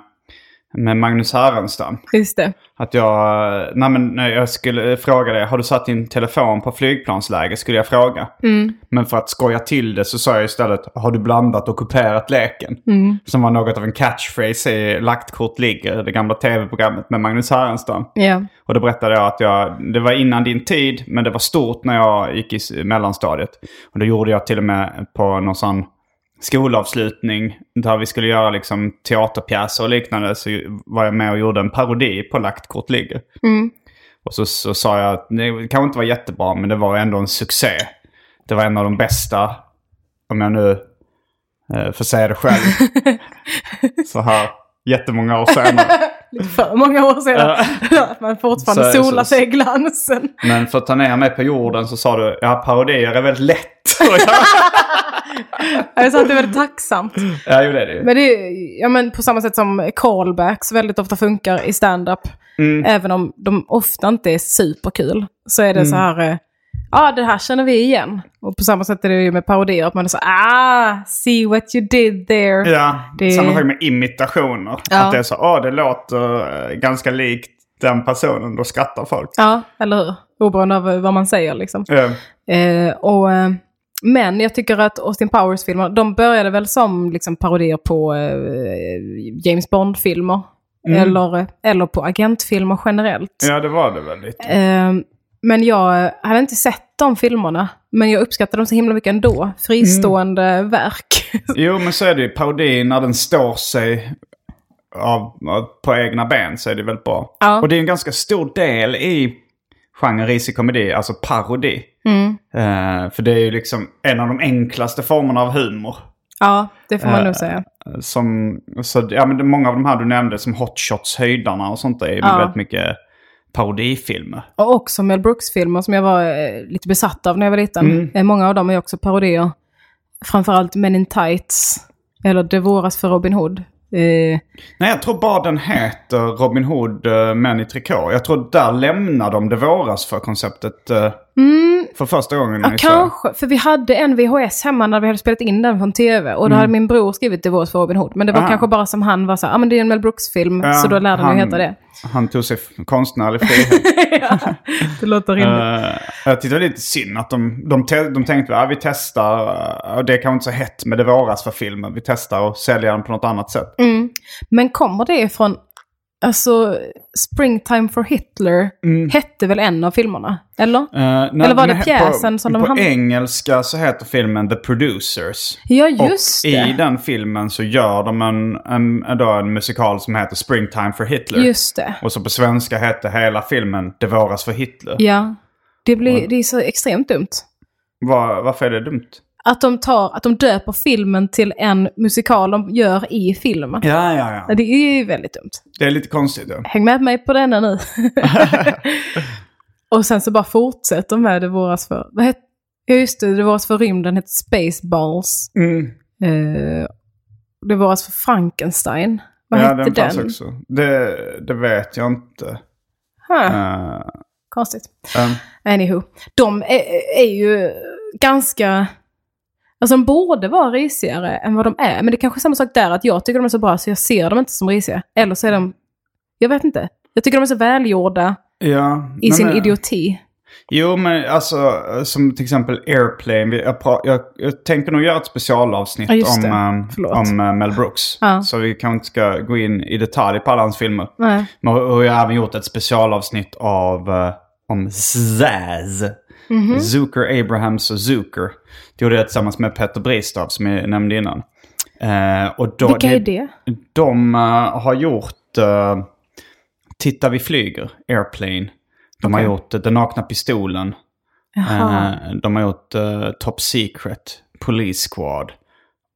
med Magnus Härenstam. Just det. Att jag, nej men när jag skulle fråga dig, har du satt din telefon på flygplansläge? Skulle jag fråga. Mm. Men för att skoja till det så sa jag istället, har du blandat och kuperat leken? Mm. Som var något av en catchphrase i Lagt kort ligger, det gamla tv-programmet med Magnus Härenstam. Ja. Och då berättade jag att jag, det var innan din tid, men det var stort när jag gick i mellanstadiet. Och då gjorde jag till och med på någon sån skolavslutning där vi skulle göra liksom teaterpjäser och liknande så var jag med och gjorde en parodi på Lagt kort ligger. Mm. Och så, så sa jag att det kanske inte var jättebra men det var ändå en succé. Det var en av de bästa, om jag nu eh, får säga det själv. så här jättemånga år senare. Lite för många år sedan. att man fortfarande Så- solar så- sig i glansen. Men för att ta ner mig på jorden så sa du, ja parodier är väldigt lätt. Jag- sa att det är väldigt tacksamt. ja, jo det är det ju. Men det är ja, men på samma sätt som callbacks väldigt ofta funkar i stand-up. Mm. Även om de ofta inte är superkul. Så är det så Mm. här, ja det här känner vi igen. Och på samma sätt är det ju med parodier, att man är så ah, see what you did there. Ja, Det- samma sak med imitationer. Ja. Att det är så, åh det låter eh, ganska likt den personen, då skrattar folk. Ja, eller hur? Oberoende av eh, vad man säger liksom. Eh, Eh, och, eh, men jag tycker att Austin Powers-filmer, de började väl som liksom, parodier på eh, James Bond-filmer. Mm. Eller, eller på agentfilmer generellt. ja, det var det väl lite. Eh, men jag hade inte sett de filmerna. Men jag uppskattar dem så himla mycket ändå. Fristående Mm. verk. Jo, men så är det ju. Parodi när den står sig av, på egna ben så är det väldigt bra. Ja. Och det är en ganska stor del i genren risig komedi, alltså parodi. Mm. Eh, för det är ju liksom en av de enklaste formerna av humor. Ja, det får man Eh, nog säga. Som, så, ja, men många av de här du nämnde, som Hot Shots höjdarna och sånt, är ju Ja. väldigt mycket parodifilmer. Och också Mel Brooks-filmer som jag var eh, lite besatt av när jag var liten. Mm. Eh, många av dem är också parodier. Framförallt Men in Tights. Eller Det våras för Robin Hood. Eh, Nej, jag tror bara den heter Robin Hood uh, Män i trikå. Jag tror där lämnar de det våras för konceptet eh, för första gången Mm. ja, i kanske. För vi hade en VHS hemma när vi hade spelat in den från tv. Och då hade min bror skrivit våras för Robin Hood. Men det var Mm. Aha. kanske bara som han var så här, ja ah, men det är en Mel Brooks-film. Ja, så då lärde han- heta det. Han tog sig konstnärlig frihet. Det låter rimligt. Eh, jag tyckte det var lite synd att de, de, te- de tänkte att vi testar, eh, och det är kanske inte så hett med det våras för filmen. Vi testar och säljer den på något annat sätt. Mm. Men kommer det från alltså Springtime for Hitler hette väl en av filmerna? Eller? Eh, nej, Eller var det pjäsen på, som de På engelska så heter filmen The Producers. Ja, just och det. i den filmen så gör de en, en, då en musikal som heter Springtime for Hitler. Just det. Och så på svenska hette hela filmen Det våras för Hitler. Ja. Det, blir, det är så extremt dumt. Var, varför är det dumt? Att de, tar, att de döper filmen till en musikal de gör i filmen. Ja, ja, ja. Det är ju väldigt dumt. Det är lite konstigt. Ja. Häng med mig på denna nu. och sen så bara fortsätter med Det våras för... Vad heter, ja just det, Det våras för rymden heter Spaceballs. Mm. Eh, det våras för Frankenstein. Vad ja, hette den den? fanns också. Det, det vet jag inte. Uh, Konstigt. um, Anywho. De är, är ju ganska... Alltså de borde vara risigare än vad de är. Men det är kanske är samma sak där, att jag tycker de är så bra så jag ser dem inte som risiga. Eller så är de... Jag vet inte. Jag tycker de är så välgjorda ja, i sin men- idioti. Jo, men alltså som till exempel Airplane. Jag, jag, jag tänker nog göra ett specialavsnitt Ja, om, ehm, Förlåt. om eh, Mel Brooks. Ja. Så vi kanske inte ska gå in i detalj på alla hans filmer. Nej. Men och jag har även gjort ett specialavsnitt av eh, om Zaz. Mhm. Zucker, Abrahams och Zucker. Gjorde jag tillsammans med Petter Bristav som jag nämnde innan. Eh, och då, Vilka är det? De eh, har gjort uh, Titta vi flyger, Airplane. De har Okej. gjort uh, Den nakna pistolen. Eh, de har gjort eh, Top Secret, Police Squad.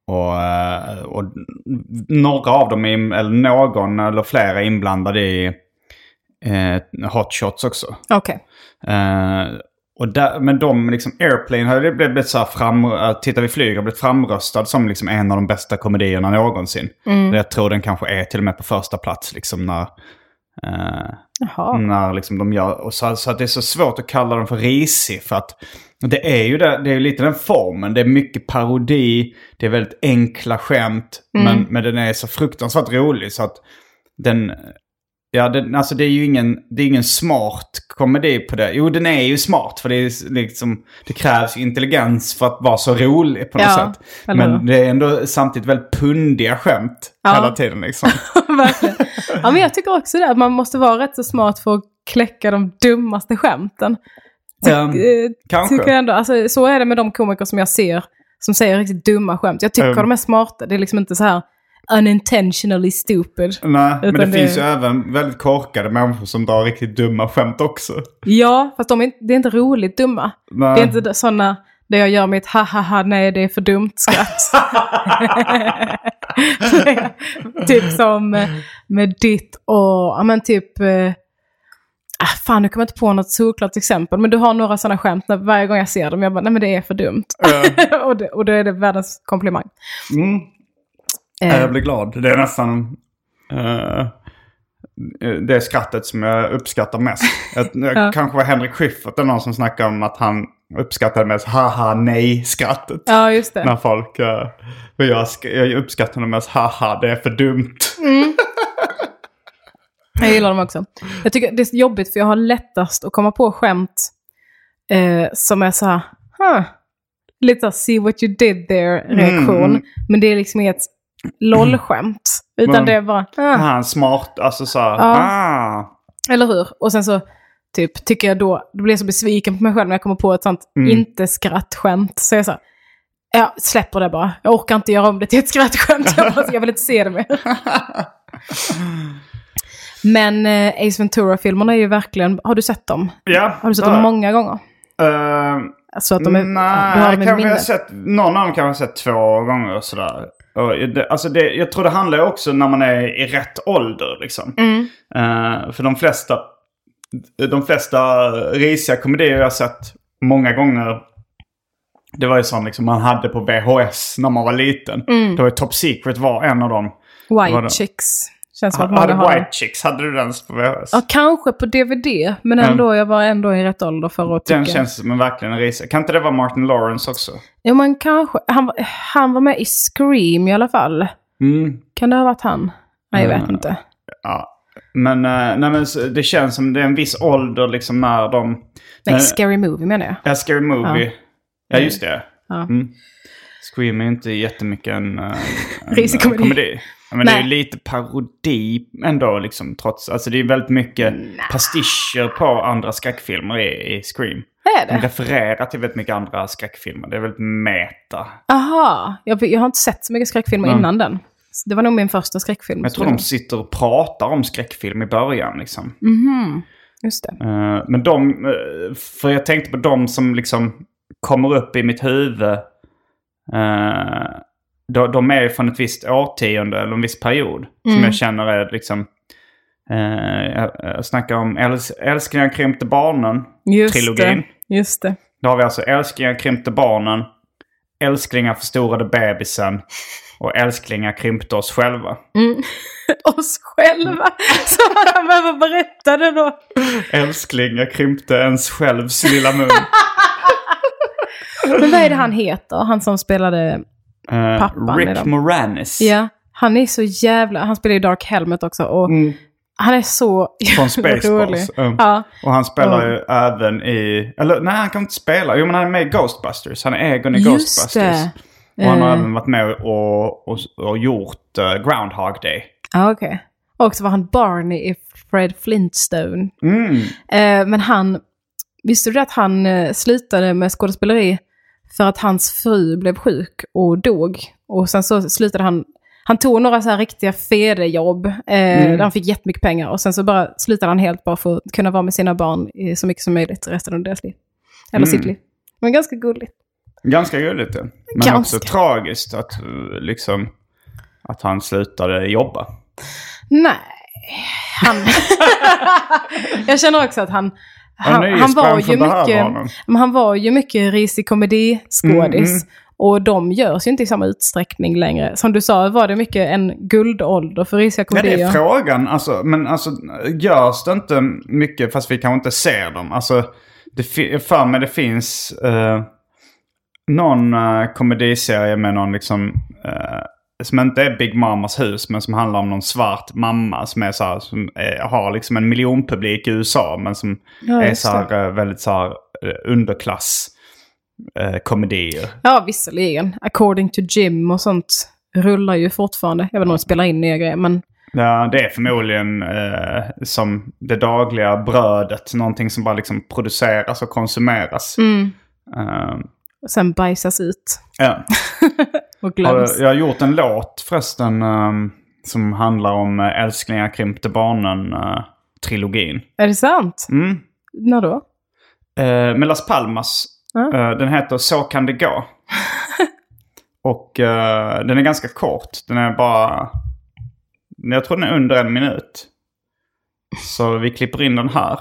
Och, eh, och några av dem, är, eller någon eller flera är inblandade i uh, Hot Shots också. Okej. Eh, och där, men de, liksom Airplane, har det blivit, så här fram, uh, Titta vi flyger, har blivit framröstad som liksom en av de bästa komedierna någonsin. Jag tror den kanske är till och med på första plats liksom när, eh, när liksom de gör, och så, så att det är så svårt att kalla den för risig för att det är ju det, det är ju lite den formen. Det är mycket parodi, det är väldigt enkla skämt, men, men den är så fruktansvärt rolig så att den, ja den, alltså det är ju ingen, det är ingen smart komedi på det. Jo den är ju smart för det är liksom, det krävs intelligens för att vara så rolig på något Ja, sätt. eller? Men det är ändå samtidigt väldigt pundiga skämt Ja. hela tiden liksom. Verkligen. Ja, men jag tycker också det. Att man måste vara rätt så smart för att kläcka de dummaste skämten. Ty- eh, kanske. Tycker jag ändå. Alltså, så är det med de komiker som jag ser som säger riktigt dumma skämt. Jag tycker Mm. de är smarta. Det är liksom inte så här unintentionally stupid. Nej, men det, det- finns ju även väldigt korkade människor som drar riktigt dumma skämt också. Ja, fast de är, inte- det är inte roligt dumma. Nej. Det är inte sådana där jag gör mitt ha ha ha nej det är för dumt skratt. typ som med, med ditt och, ja men typ, eh, ah, fan nu kommer jag inte på något solklart exempel, men du har några sådana skämt när varje gång jag ser dem, jag bara nej men det är för dumt. och, det, och då är det världens komplimang. Mm. Eh, Jag blir glad. Det är nästan eh, det skrattet som jag uppskattar mest. Jag, Ja. Kanske var Henrik Schyffert eller någon som snackade om att han uppskattade mest haha nej-skrattet. ja, just det. När folk... Uh, jag, jag uppskattar nog mest haha det är för dumt. Jag gillar dem också. Jag tycker det är jobbigt för jag har lättast att komma på skämt eh, som är så här, huh. lite så här, see what you did there reaktion. Mm. Men det är liksom inget LOL-skämt. Utan Men- det bara, ah. Han smart, alltså så här, Ja. ah. eller hur? Och sen så typ tycker jag då, då blir jag så besviken på mig själv när jag kommer på ett sånt Mm. inte-skrattskämt. Så jag så här, jag släpper det bara. Jag orkar inte göra om det till ett skrattskämt. Jag, bara, jag vill inte se det mer. Men eh, Ace Ventura-filmerna är ju verkligen, har du sett dem? Ja. Har du sett dem många gånger? Eh, Alltså att de är, Nej, du har dem i kanske jag minnet? sett, någon av dem kanske jag har sett två gånger sådär. Och det, alltså det, jag tror det handlar också när man är i rätt ålder liksom. Mm. Eh, för de flesta, de flesta risiga komedier jag har sett många gånger. Det var ju sånt liksom man hade på VHS när man var liten. Det var ju Top Secret var en av dem. White? Chicks. Känns som att många har. White Chicks, hade du den på VHS? Ja, kanske på DVD. Men ändå, jag var ändå i rätt ålder för att tycka... Den känns som en verkligen en risig. Kan inte det vara Martin Lawrence också? Ja, men kanske. Han, han var med i Scream i alla fall. Mm. Kan det ha varit han? Nej, jag vet Mm. inte. Ja. Men, eh, nej, men det känns som det är en viss ålder liksom när de... Nej, när- Scary Movie menar jag. Ja, Scary Movie. Ja, just det. Ja. Mm. Scream är inte jättemycket en, eh, en komedi. komedi. Men det är ju Nej. lite parodi ändå liksom. Trots, alltså det är väldigt mycket pastischer på andra skräckfilmer i, i Scream. Är De det? refererar till väldigt mycket andra skräckfilmer. Det är väldigt meta. Aha, jag, jag har inte sett så mycket skräckfilmer Ja. innan den. Det var nog min första skräckfilm. Jag tror de sitter och pratar om skräckfilm i början liksom. Mhm, just det. Eh, men de, eh, för jag tänkte på de som liksom kommer upp i mitt huvud. Uh, de, de är från ett visst årtionde eller en viss period. Som jag känner är liksom... eh, jag, snackar om äls Älsklingar krympte barnen. Just det. Just det. Då har vi alltså Älsklingar krympte barnen. Älsklingar förstorade bebisen. Och Älsklingar krympte oss själva. Oss själva. Så han behöver berätta det då. Älsklingar krympte ens självs lilla mun. Men vad är det han heter? Han som spelade... Eh, Pappan i Rick. Moranis. Ja, han är så jävla... Han spelar ju Dark Helmet också och han är så Från Spaceballs. Mm. Ja. Och han spelar ju även i... Eller nej, han kan inte spela. Jo, men han är med i Ghostbusters. Han är Egon i Just Ghostbusters. det. Och han har Eh. även varit med och, och, och gjort eh, Groundhog Day. Ja, okej. Och så var han Barney i Fred Flintstone. Mm. Eh, men han... Visste du att han slutade med skådespeleri för att hans fru blev sjuk och dog? Och sen så slutade han... Han tog några så här riktiga fedejobb eh, där han fick jättemycket pengar. Och sen så bara slutade han helt bara för att kunna vara med sina barn i så mycket som möjligt resten av deras liv. Eller sitt liv. Men ganska gulligt. Ganska gulligt. ja. Men Ganska. också tragiskt att, liksom, att han slutade jobba. Nej, han... jag känner också att han... Han, han var ju mycket, han var ju mycket risig komediskådis. Mm, Och de görs ju inte i samma utsträckning längre. Som du sa var det mycket en guldålder för risiga Ja, det komedier. är frågan. Alltså, men alltså, görs det inte mycket fast vi kanske inte ser dem? Alltså, det, för mig det finns eh, någon uh, komediserie med någon liksom... eh, som inte är Big Mamas hus men som handlar om någon svart mamma som är så här, som är, har liksom en miljonpublik i USA men som Ja, är så här, eh, väldigt så här eh, underklass eh, komedier. Ja, visserligen. According to Jim och sånt rullar ju fortfarande. Jag vet inte om de spelar in nya grejer, men Ja, det är förmodligen eh, som det dagliga brödet. Någonting som bara liksom produceras och konsumeras. Eh, sen bajsas ut ja. och glöms. Jag har gjort en låt förresten ehm, som handlar om eh, Älsklingar krympte barnen-trilogin. Är det sant? Mm. När då? Eh, med Las Palmas. Ja. Eh, den heter Så kan det gå. och eh, den är ganska kort. Den är bara... Jag tror den är under en minut. Så vi klipper in den här.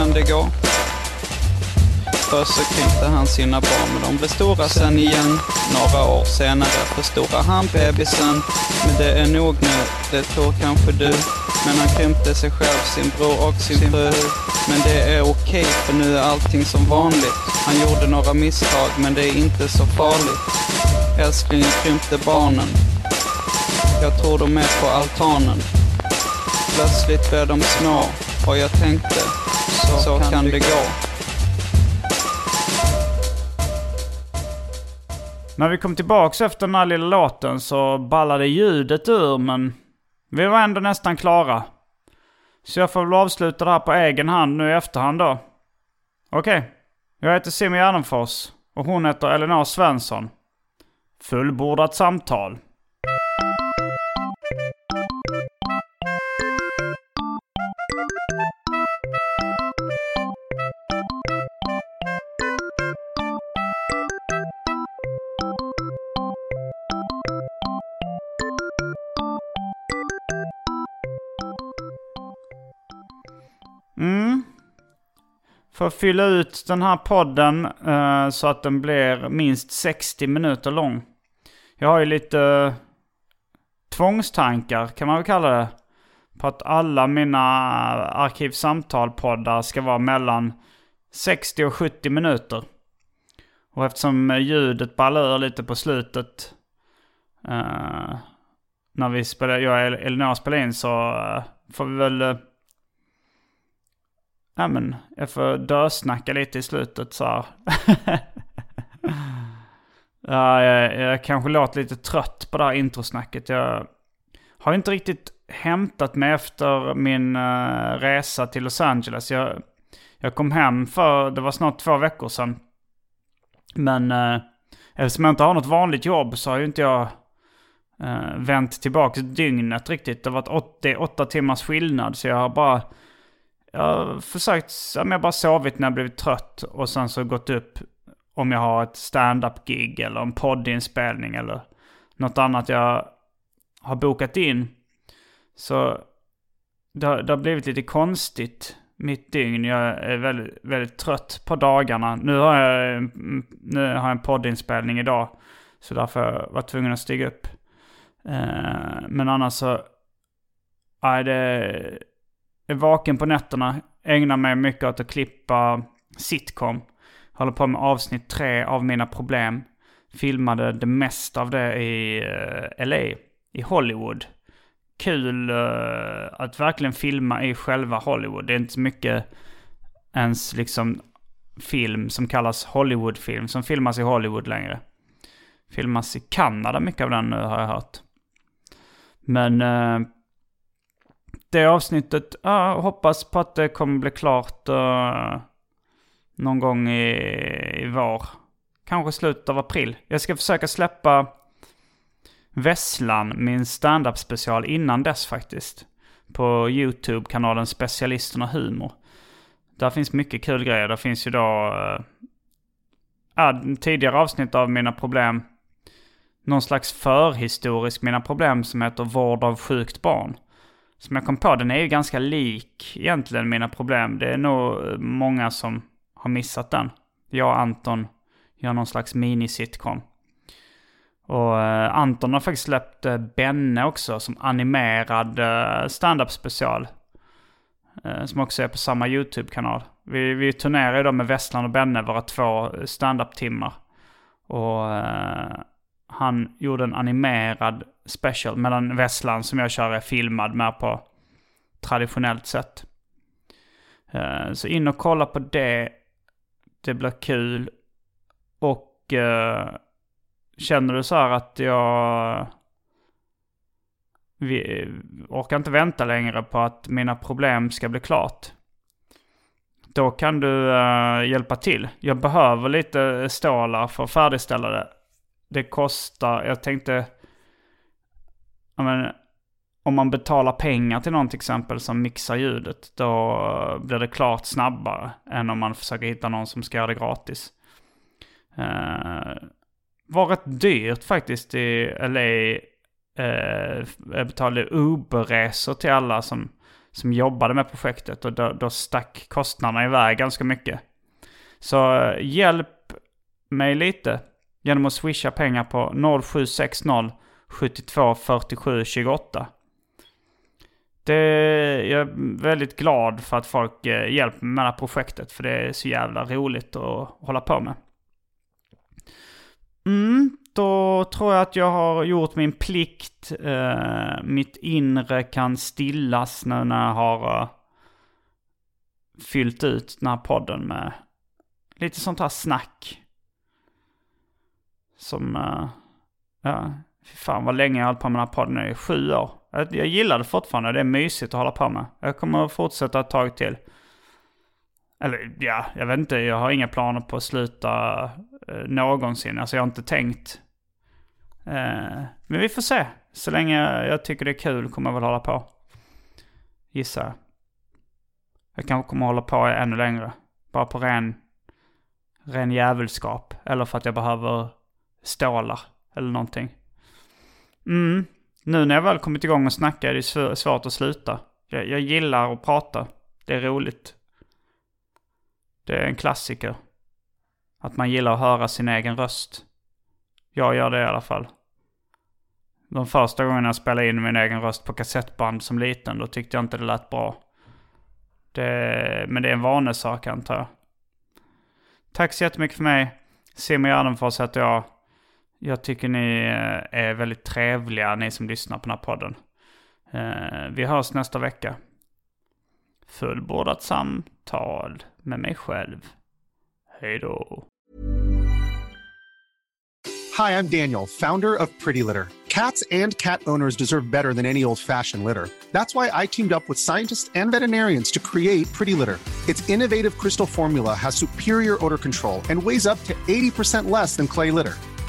kan det gå. Först så krympte han sina barn, men de blev stora sen igen. Några år senare förstorade han bebisen. Men det är nog nu, det tror kanske du. Men han krympte sig själv, sin bror och sin fru. Men det är okej, för nu är allting som vanligt. Han gjorde några misstag, men det är inte så farligt. Älsklingen krympte barnen. Jag tror de är på altanen. Plötsligt blev de små och jag tänkte, så, så kan det gå. När vi kom tillbaks efter den här lilla låten så ballade ljudet ur men vi var ändå nästan klara. Så jag får väl avsluta det här på egen hand nu i efterhand då. Okej. Jag heter Simon Gärdenfors och hon heter Elinor Svensson. Fullbordat samtal. För att fylla ut den här podden eh, så att den blir minst 60 minuter lång. Jag har ju lite eh, tvångstankar kan man väl kalla det. På att alla mina arkivsamtal-poddar ska vara mellan 60 och 70 minuter. Och eftersom ljudet ballar ur lite på slutet. eh, när vi spelar, jag och Elinor spelar in så eh, får vi väl... Eh, Ja men, jag får dösnacka lite i slutet så här. ja, jag, jag kanske låter lite trött på det här introsnacket. Jag har inte riktigt hämtat mig efter min eh, resa till Los Angeles. Jag, jag kom hem för, det var snart två veckor sedan. Men uh, eftersom jag inte har något vanligt jobb så har ju inte jag uh, vänt tillbaka dygnet riktigt. Det har varit 80, åtta timmars skillnad så jag har bara jag har försökt, jag har bara sovit när jag blivit trött och sen så gått upp om jag har ett stand-up-gig eller en poddinspelning eller något annat jag har bokat in. Så det har, det har blivit lite konstigt mitt dygn. Jag är väldigt, väldigt trött på dagarna. Nu har jag, nu har jag en poddinspelning idag. Så därför har jag varit tvungen att stiga upp. Eh, men annars så... Nej, det är vaken på nätterna. Ägnar mig mycket åt att klippa sitcom. Håller på med avsnitt tre av Mina Problem. Filmade det mesta av det i eh, LA, i Hollywood. Kul eh, att verkligen filma i själva Hollywood. Det är inte så mycket ens liksom film som kallas Hollywoodfilm som filmas i Hollywood längre. Filmas i Kanada mycket av den nu har jag hört. Men eh, det avsnittet, ja, hoppas på att det kommer bli klart uh, någon gång i, i vår. Kanske slutet av april. Jag ska försöka släppa Vesslan, min stand-up special innan dess faktiskt. På YouTube-kanalen Specialisterna Humor. Där finns mycket kul grejer. Där finns ju då uh, tidigare avsnitt av Mina Problem. Någon slags förhistorisk Mina Problem som heter Vård av sjukt barn som jag kom på, den är ju ganska lik egentligen mina problem. Det är nog eh, många som har missat den. Jag och Anton gör någon slags mini-sitcom. Och eh, Anton har faktiskt släppt eh, Benne också som animerad eh, stand-up special. Som också är på samma YouTube-kanal. Vi, vi turnerar ju då med Vesslan och Benne, våra två stand-up-timmar. Och han gjorde en animerad special. Medan Vesslan som jag kör är filmad mer på traditionellt sätt. Eh, så in och kolla på det. Det blir kul. Och uh, känner du så här att jag vi orkar inte vänta längre på att mina problem ska bli klart. Då kan du uh, hjälpa till. Jag behöver lite stålar för att färdigställa det. Det kostar, jag tänkte jag men, om man betalar pengar till någon till exempel som mixar ljudet, då blir det klart snabbare än om man försöker hitta någon som ska göra det gratis. Uh, var rätt dyrt faktiskt i LA. Uh, eh, jag betalade Uber-resor till alla som, som jobbade med projektet och då, då stack kostnaderna iväg ganska mycket. Så uh, hjälp mig lite genom att swisha pengar på 0760 72 47 28. Det, jag är väldigt glad för att folk eh, hjälper mig med det här projektet. För det är så jävla roligt att hålla på med. Mm, då tror jag att jag har gjort min plikt. Eh, mitt inre kan stillas nu när jag har eh, fyllt ut den här podden med lite sånt här snack. Som, uh, ja, fy fan vad länge jag har hållit på med den här podden nu, sju år. Jag, jag gillar det fortfarande, det är mysigt att hålla på med. Jag kommer att fortsätta ett tag till. Eller ja, jag vet inte, jag har inga planer på att sluta uh, någonsin. Alltså jag har inte tänkt. Uh, men vi får se. Så länge jag tycker det är kul kommer jag väl hålla på. Gissar jag. Jag kanske kommer hålla på ännu längre. Bara på ren, ren jävelskap. Eller för att jag behöver stålar eller någonting. Mm. Nu när jag väl kommit igång och snacka är det svårt att sluta. Jag, jag gillar att prata. Det är roligt. Det är en klassiker. Att man gillar att höra sin egen röst. Jag gör det i alla fall. De första gångerna jag spelade in min egen röst på kassettband som liten, då tyckte jag inte det lät bra. Det, men det är en vanesak antar jag. Tack så jättemycket för mig. Simon Gärdenfors heter jag. Jag tycker ni eh, är väldigt trevliga, ni som lyssnar på den här podden. Eh, vi hörs nästa vecka. Fullbordat samtal med mig själv. Hej då. Hi, I'm Daniel, founder of Pretty Litter. Cats and cat owners deserve better than any old-fashioned litter. That's why I teamed up with scientists and veterinarians to create Pretty Litter. Its innovative crystal formula has superior odor control and weighs up to 80% less than clay litter.